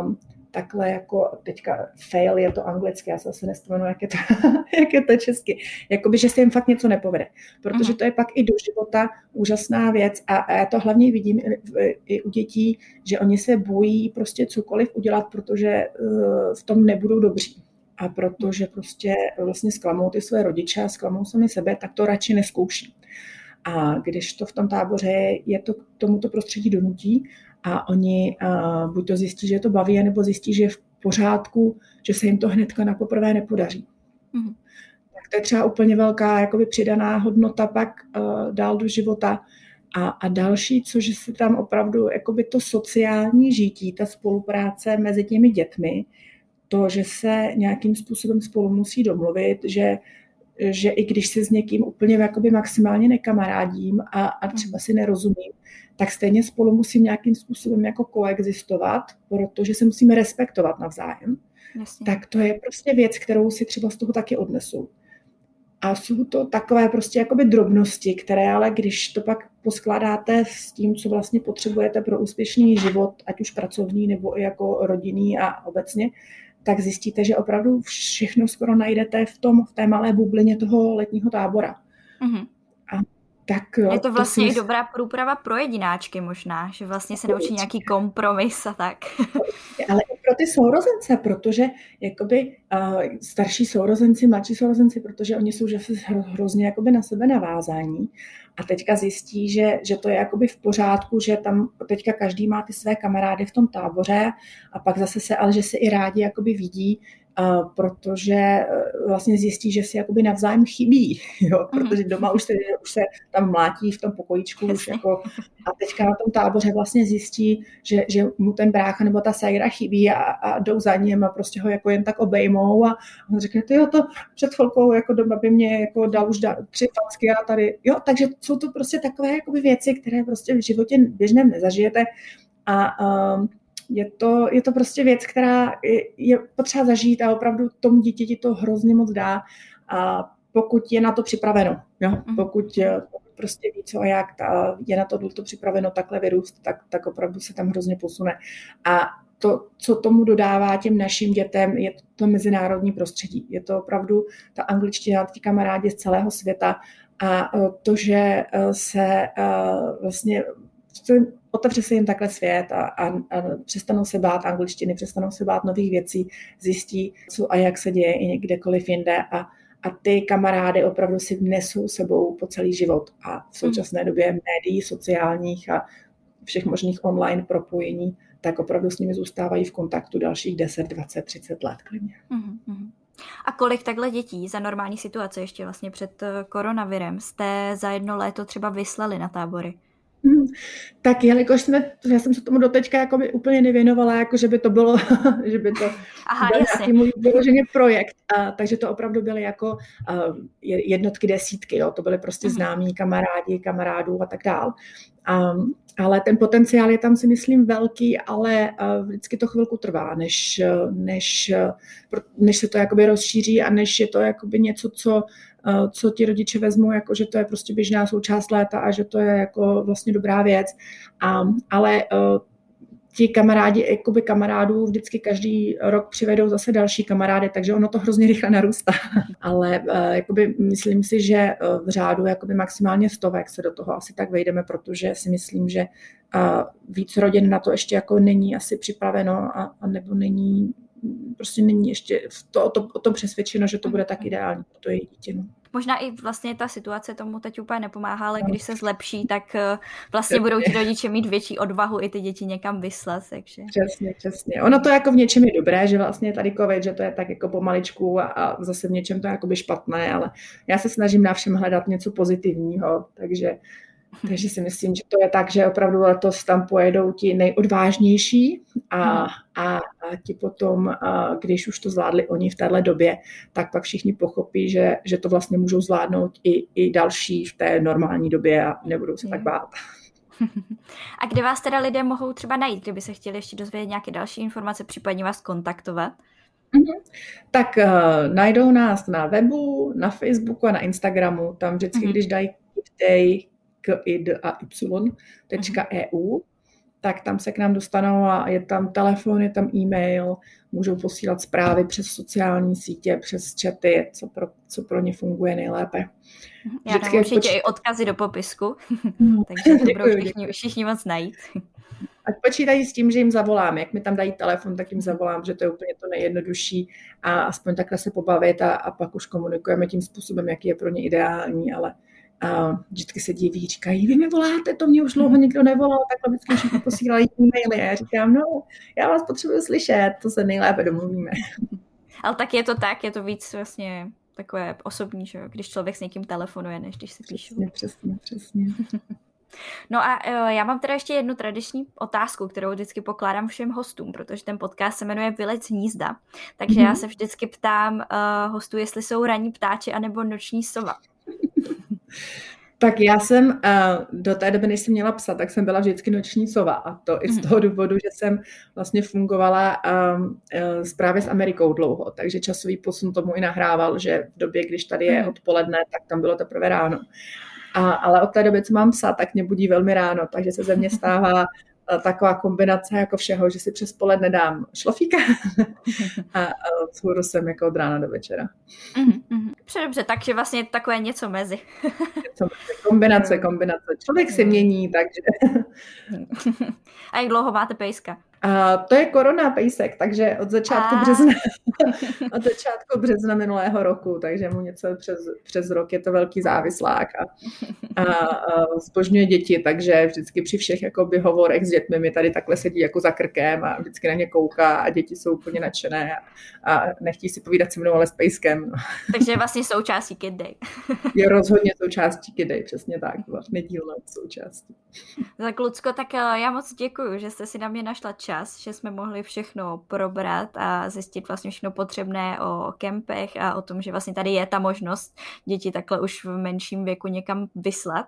um, takhle jako teďka fail je to anglicky, já se asi nespomenu, jak je to, jak je to česky, jakoby, že se jim fakt něco nepovede, protože mhm. to je pak i do života úžasná věc a, a já to hlavně vidím i, i u dětí, že oni se bojí prostě cokoliv udělat, protože uh, v tom nebudou dobří a protože prostě vlastně zklamou ty své rodiče a zklamou sami sebe, tak to radši neskouší. A když to v tom táboře je to k tomuto prostředí donutí a oni a buď to zjistí, že je to baví, nebo zjistí, že je v pořádku, že se jim to hnedka na poprvé nepodaří. Mm-hmm. Tak to je třeba úplně velká jakoby přidaná hodnota pak uh, dál do života. A, a další, což se tam opravdu jakoby to sociální žití, ta spolupráce mezi těmi dětmi, to, že se nějakým způsobem spolu musí domluvit, že, že i když se s někým úplně jakoby maximálně nekamarádím a, a třeba si nerozumím, tak stejně spolu musím nějakým způsobem jako koexistovat, protože se musíme respektovat navzájem. Jasně. Tak to je prostě věc, kterou si třeba z toho taky odnesu. A jsou to takové prostě jakoby drobnosti, které ale když to pak poskládáte s tím, co vlastně potřebujete pro úspěšný život, ať už pracovní nebo i jako rodinný a obecně, tak zjistíte, že opravdu všechno skoro najdete v, tom, v té malé bublině toho letního tábora. Mm-hmm. A tak, je to vlastně to i dobrá průprava pro jedináčky možná, že vlastně se naučí nějaký kompromis a tak. Ale i pro ty sourozence, protože jakoby uh, starší sourozenci, mladší sourozenci, protože oni jsou že hrozně jakoby na sebe navázání a teďka zjistí, že, že to je jakoby v pořádku, že tam teďka každý má ty své kamarády v tom táboře a pak zase se, ale že se i rádi jakoby vidí, protože uh, vlastně zjistí, že si jakoby navzájem chybí, jo? Mhm. protože doma už se, už se tam mlátí v tom pokojíčku už jako, a teďka na tom táboře vlastně zjistí, že, že mu ten brácha nebo ta sajra chybí a, a jdou za ním a prostě ho jako jen tak obejmou a on řekne, ty jo, to před chvilkou jako doma by mě jako dal už da, tři facky a tady, jo, takže jsou to prostě takové jakoby věci, které prostě v životě běžném nezažijete a um, je to, je to prostě věc, která je, je potřeba zažít a opravdu tomu dítěti to hrozně moc dá, a pokud je na to připraveno. Jo? Mhm. Pokud eh, prostě ví, co a jak ta, je na to, to připraveno takhle vyrůst, tak, tak opravdu se tam hrozně posune. A to, co tomu dodává těm našim dětem, je to mezinárodní prostředí. Je to opravdu ta angličtina, ti kamarádi z celého světa a eh, to, že eh, se vlastně otevře se jim takhle svět a, a, a přestanou se bát angličtiny, přestanou se bát nových věcí, zjistí, co a jak se děje i kdekoliv jinde a, a ty kamarády opravdu si nesou sebou po celý život. A v současné hmm. době médií sociálních a všech možných online propojení, tak opravdu s nimi zůstávají v kontaktu dalších 10, 20, 30 let klidně. Mm-hmm. A kolik takhle dětí za normální situace ještě vlastně před eh, koronavirem jste za jedno léto třeba vyslali na tábory? Tak jelikož jsme, já jsem se tomu doteďka jako by úplně nevěnovala, jako že by to bylo, že by to Aha, byl nějaký můj vyloženě projekt, a, takže to opravdu byly jako a, jednotky, desítky, jo, to byly prostě mhm. známí kamarádi, kamarádů a tak dál. A, ale ten potenciál je tam si myslím velký, ale a, vždycky to chvilku trvá, než, než, než se to jakoby rozšíří a než je to jakoby něco, co co ti rodiče vezmou, jako že to je prostě běžná součást léta a že to je jako vlastně dobrá věc. A, ale uh, ti kamarádi, jakoby kamarádů vždycky každý rok přivedou zase další kamarády, takže ono to hrozně rychle narůstá. Ale uh, jakoby myslím si, že v řádu jakoby maximálně stovek se do toho asi tak vejdeme, protože si myslím, že víc rodin na to ještě jako není asi připraveno a, a nebo není prostě není ještě v to, o, to, o tom přesvědčeno, že to bude tak ideální pro to její dítě. No. Možná i vlastně ta situace tomu teď úplně nepomáhá, ale no. když se zlepší, tak eh, vlastně budou ti rodiče mít větší odvahu i ty děti někam vyslat. Takže... Přesně, přesně. Ono to jako v něčem je dobré, že vlastně tady covid, že to je tak jako pomaličku a, a zase v něčem to je jakoby špatné, ale já se snažím na všem hledat něco pozitivního, takže takže si myslím, že to je tak, že opravdu letos tam pojedou ti nejodvážnější a, hmm. a, a ti potom, a když už to zvládli oni v téhle době, tak pak všichni pochopí, že, že to vlastně můžou zvládnout i, i další v té normální době a nebudou se tak hmm. bát. A kde vás teda lidé mohou třeba najít, kdyby se chtěli ještě dozvědět nějaké další informace, případně vás kontaktovat? Mm-hmm. Tak uh, najdou nás na webu, na Facebooku a na Instagramu. Tam vždycky, mm-hmm. když dají day, k i d a y.eu, tak tam se k nám dostanou a je tam telefon, je tam e-mail, můžou posílat zprávy přes sociální sítě, přes chaty, co pro, co pro ně funguje nejlépe. Já dám určitě poč... i odkazy do popisku, no. takže to budou všichni, všichni moc najít. Ať počítají s tím, že jim zavolám. Jak mi tam dají telefon, tak jim zavolám, že to je úplně to nejjednodušší a aspoň takhle se pobavit a, a pak už komunikujeme tím způsobem, jaký je pro ně ideální, ale a vždycky se diví, říkají, vy mi voláte, to mě už dlouho nikdo nevolal, takhle vždycky všichni posílají e-maily. A já říkám, no, já vás potřebuji slyšet, to se nejlépe domluvíme. Ale tak je to tak, je to víc vlastně takové osobní, že když člověk s někým telefonuje, než když se píše. Přesně, přesně, přesně. No a uh, já mám teda ještě jednu tradiční otázku, kterou vždycky pokládám všem hostům, protože ten podcast se jmenuje Vylec hnízda. Takže mm-hmm. já mhm. se vždycky ptám uh, hostů, jestli jsou ranní ptáči anebo noční sova. Tak já jsem uh, do té doby, než jsem měla psa, tak jsem byla vždycky noční sova a to i z mhm. toho důvodu, že jsem vlastně fungovala um, uh, právě s Amerikou dlouho, takže časový posun tomu i nahrával, že v době, když tady je mhm. odpoledne, tak tam bylo teprve ráno. A, ale od té doby, co mám psa, tak mě budí velmi ráno, takže se ze mě stává taková kombinace jako všeho, že si přes poledne dám šlofíka a, a svůru jsem jako od rána do večera. Mm-hmm. Dobře, takže vlastně takové něco mezi. něco mezi. Kombinace, kombinace. Člověk se mění, takže... a jak dlouho máte pejska? A to je korona pejsek, takže od začátku a... března, od začátku března minulého roku, takže mu něco přes, přes rok je to velký závislák a, a, a zbožňuje děti, takže vždycky při všech jakoby hovorech s dětmi mi tady takhle sedí jako za krkem a vždycky na ně kouká a děti jsou úplně nadšené a, a nechtí si povídat se mnou, ale s pejskem. No. Takže je vlastně součástí Kid Day. je rozhodně součástí Kid Day, přesně tak, nedílnou součástí. Tak Lucko, tak eh, já moc děkuji, že jste si na mě našla čas čas, že jsme mohli všechno probrat a zjistit vlastně všechno potřebné o kempech a o tom, že vlastně tady je ta možnost děti takhle už v menším věku někam vyslat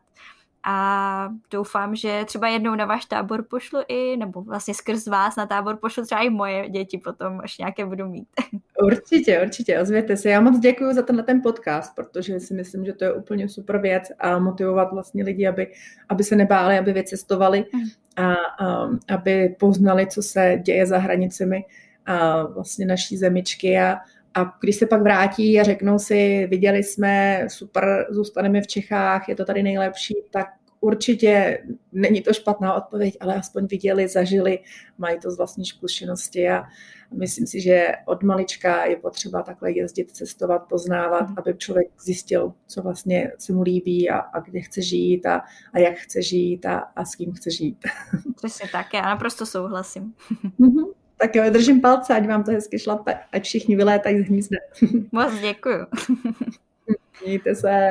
a doufám, že třeba jednou na váš tábor pošlu i, nebo vlastně skrz vás na tábor pošlu třeba i moje děti potom, až nějaké budu mít. Určitě, určitě, ozvěte se. Já moc děkuji za tenhle ten podcast, protože si myslím, že to je úplně super věc a motivovat vlastně lidi, aby, aby se nebáli, aby vycestovali mm. A, a aby poznali, co se děje za hranicemi a vlastně naší zemičky. A, a když se pak vrátí a řeknou si, viděli jsme, super, zůstaneme v Čechách, je to tady nejlepší, tak určitě není to špatná odpověď, ale aspoň viděli, zažili, mají to z vlastní zkušenosti a myslím si, že od malička je potřeba takhle jezdit, cestovat, poznávat, aby člověk zjistil, co vlastně se mu líbí a, a kde chce žít a, a jak chce žít a, a s kým chce žít. Přesně tak, já naprosto souhlasím. Mm-hmm. Tak jo, držím palce, ať vám to hezky šlape, ať všichni vylétají z hnízda. Moc děkuju. Mějte se.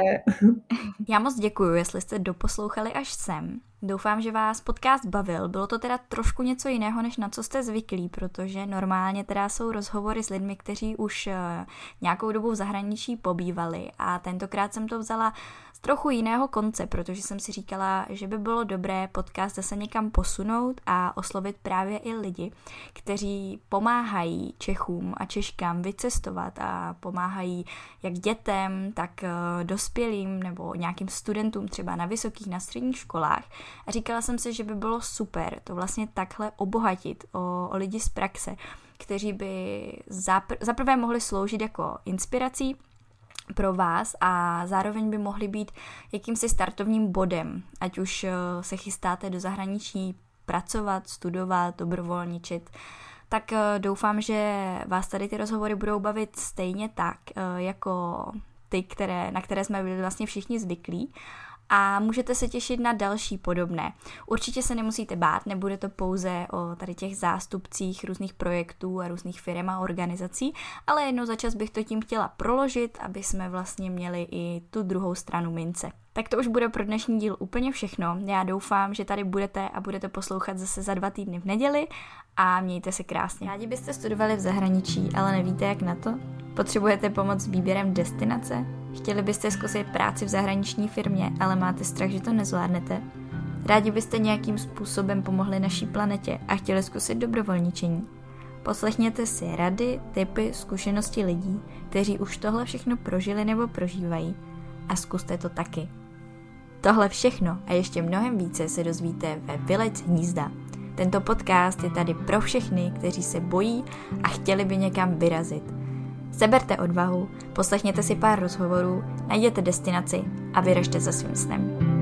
Já moc děkuju, jestli jste doposlouchali až sem. Doufám, že vás podcast bavil. Bylo to teda trošku něco jiného, než na co jste zvyklí, protože normálně teda jsou rozhovory s lidmi, kteří už eh, nějakou dobu v zahraničí pobývali a tentokrát jsem to vzala z trochu jiného konce, protože jsem si říkala, že by bylo dobré podcast zase někam posunout a oslovit právě i lidi, kteří pomáhají Čechům a Češkám vycestovat a pomáhají jak dětem, tak eh, dospělým nebo nějakým studentům třeba na vysokých, na středních školách. A říkala jsem si, že by bylo super to vlastně takhle obohatit o, o lidi z praxe, kteří by zapr- zaprvé mohli sloužit jako inspirací pro vás a zároveň by mohli být jakýmsi startovním bodem, ať už eh, se chystáte do zahraničí pracovat, studovat, dobrovolničit, tak eh, doufám, že vás tady ty rozhovory budou bavit stejně tak, eh, jako ty, které, na které jsme byli vlastně všichni zvyklí a můžete se těšit na další podobné. Určitě se nemusíte bát, nebude to pouze o tady těch zástupcích různých projektů a různých firm a organizací, ale jednou za čas bych to tím chtěla proložit, aby jsme vlastně měli i tu druhou stranu mince. Tak to už bude pro dnešní díl úplně všechno. Já doufám, že tady budete a budete poslouchat zase za dva týdny v neděli a mějte se krásně. Rádi byste studovali v zahraničí, ale nevíte jak na to? Potřebujete pomoc s výběrem destinace? Chtěli byste zkusit práci v zahraniční firmě, ale máte strach, že to nezvládnete? Rádi byste nějakým způsobem pomohli naší planetě a chtěli zkusit dobrovolničení? Poslechněte si rady, typy, zkušenosti lidí, kteří už tohle všechno prožili nebo prožívají a zkuste to taky. Tohle všechno a ještě mnohem více se dozvíte ve Vylec hnízda. Tento podcast je tady pro všechny, kteří se bojí a chtěli by někam vyrazit. Seberte odvahu, poslechněte si pár rozhovorů, najděte destinaci a vyražte za svým snem.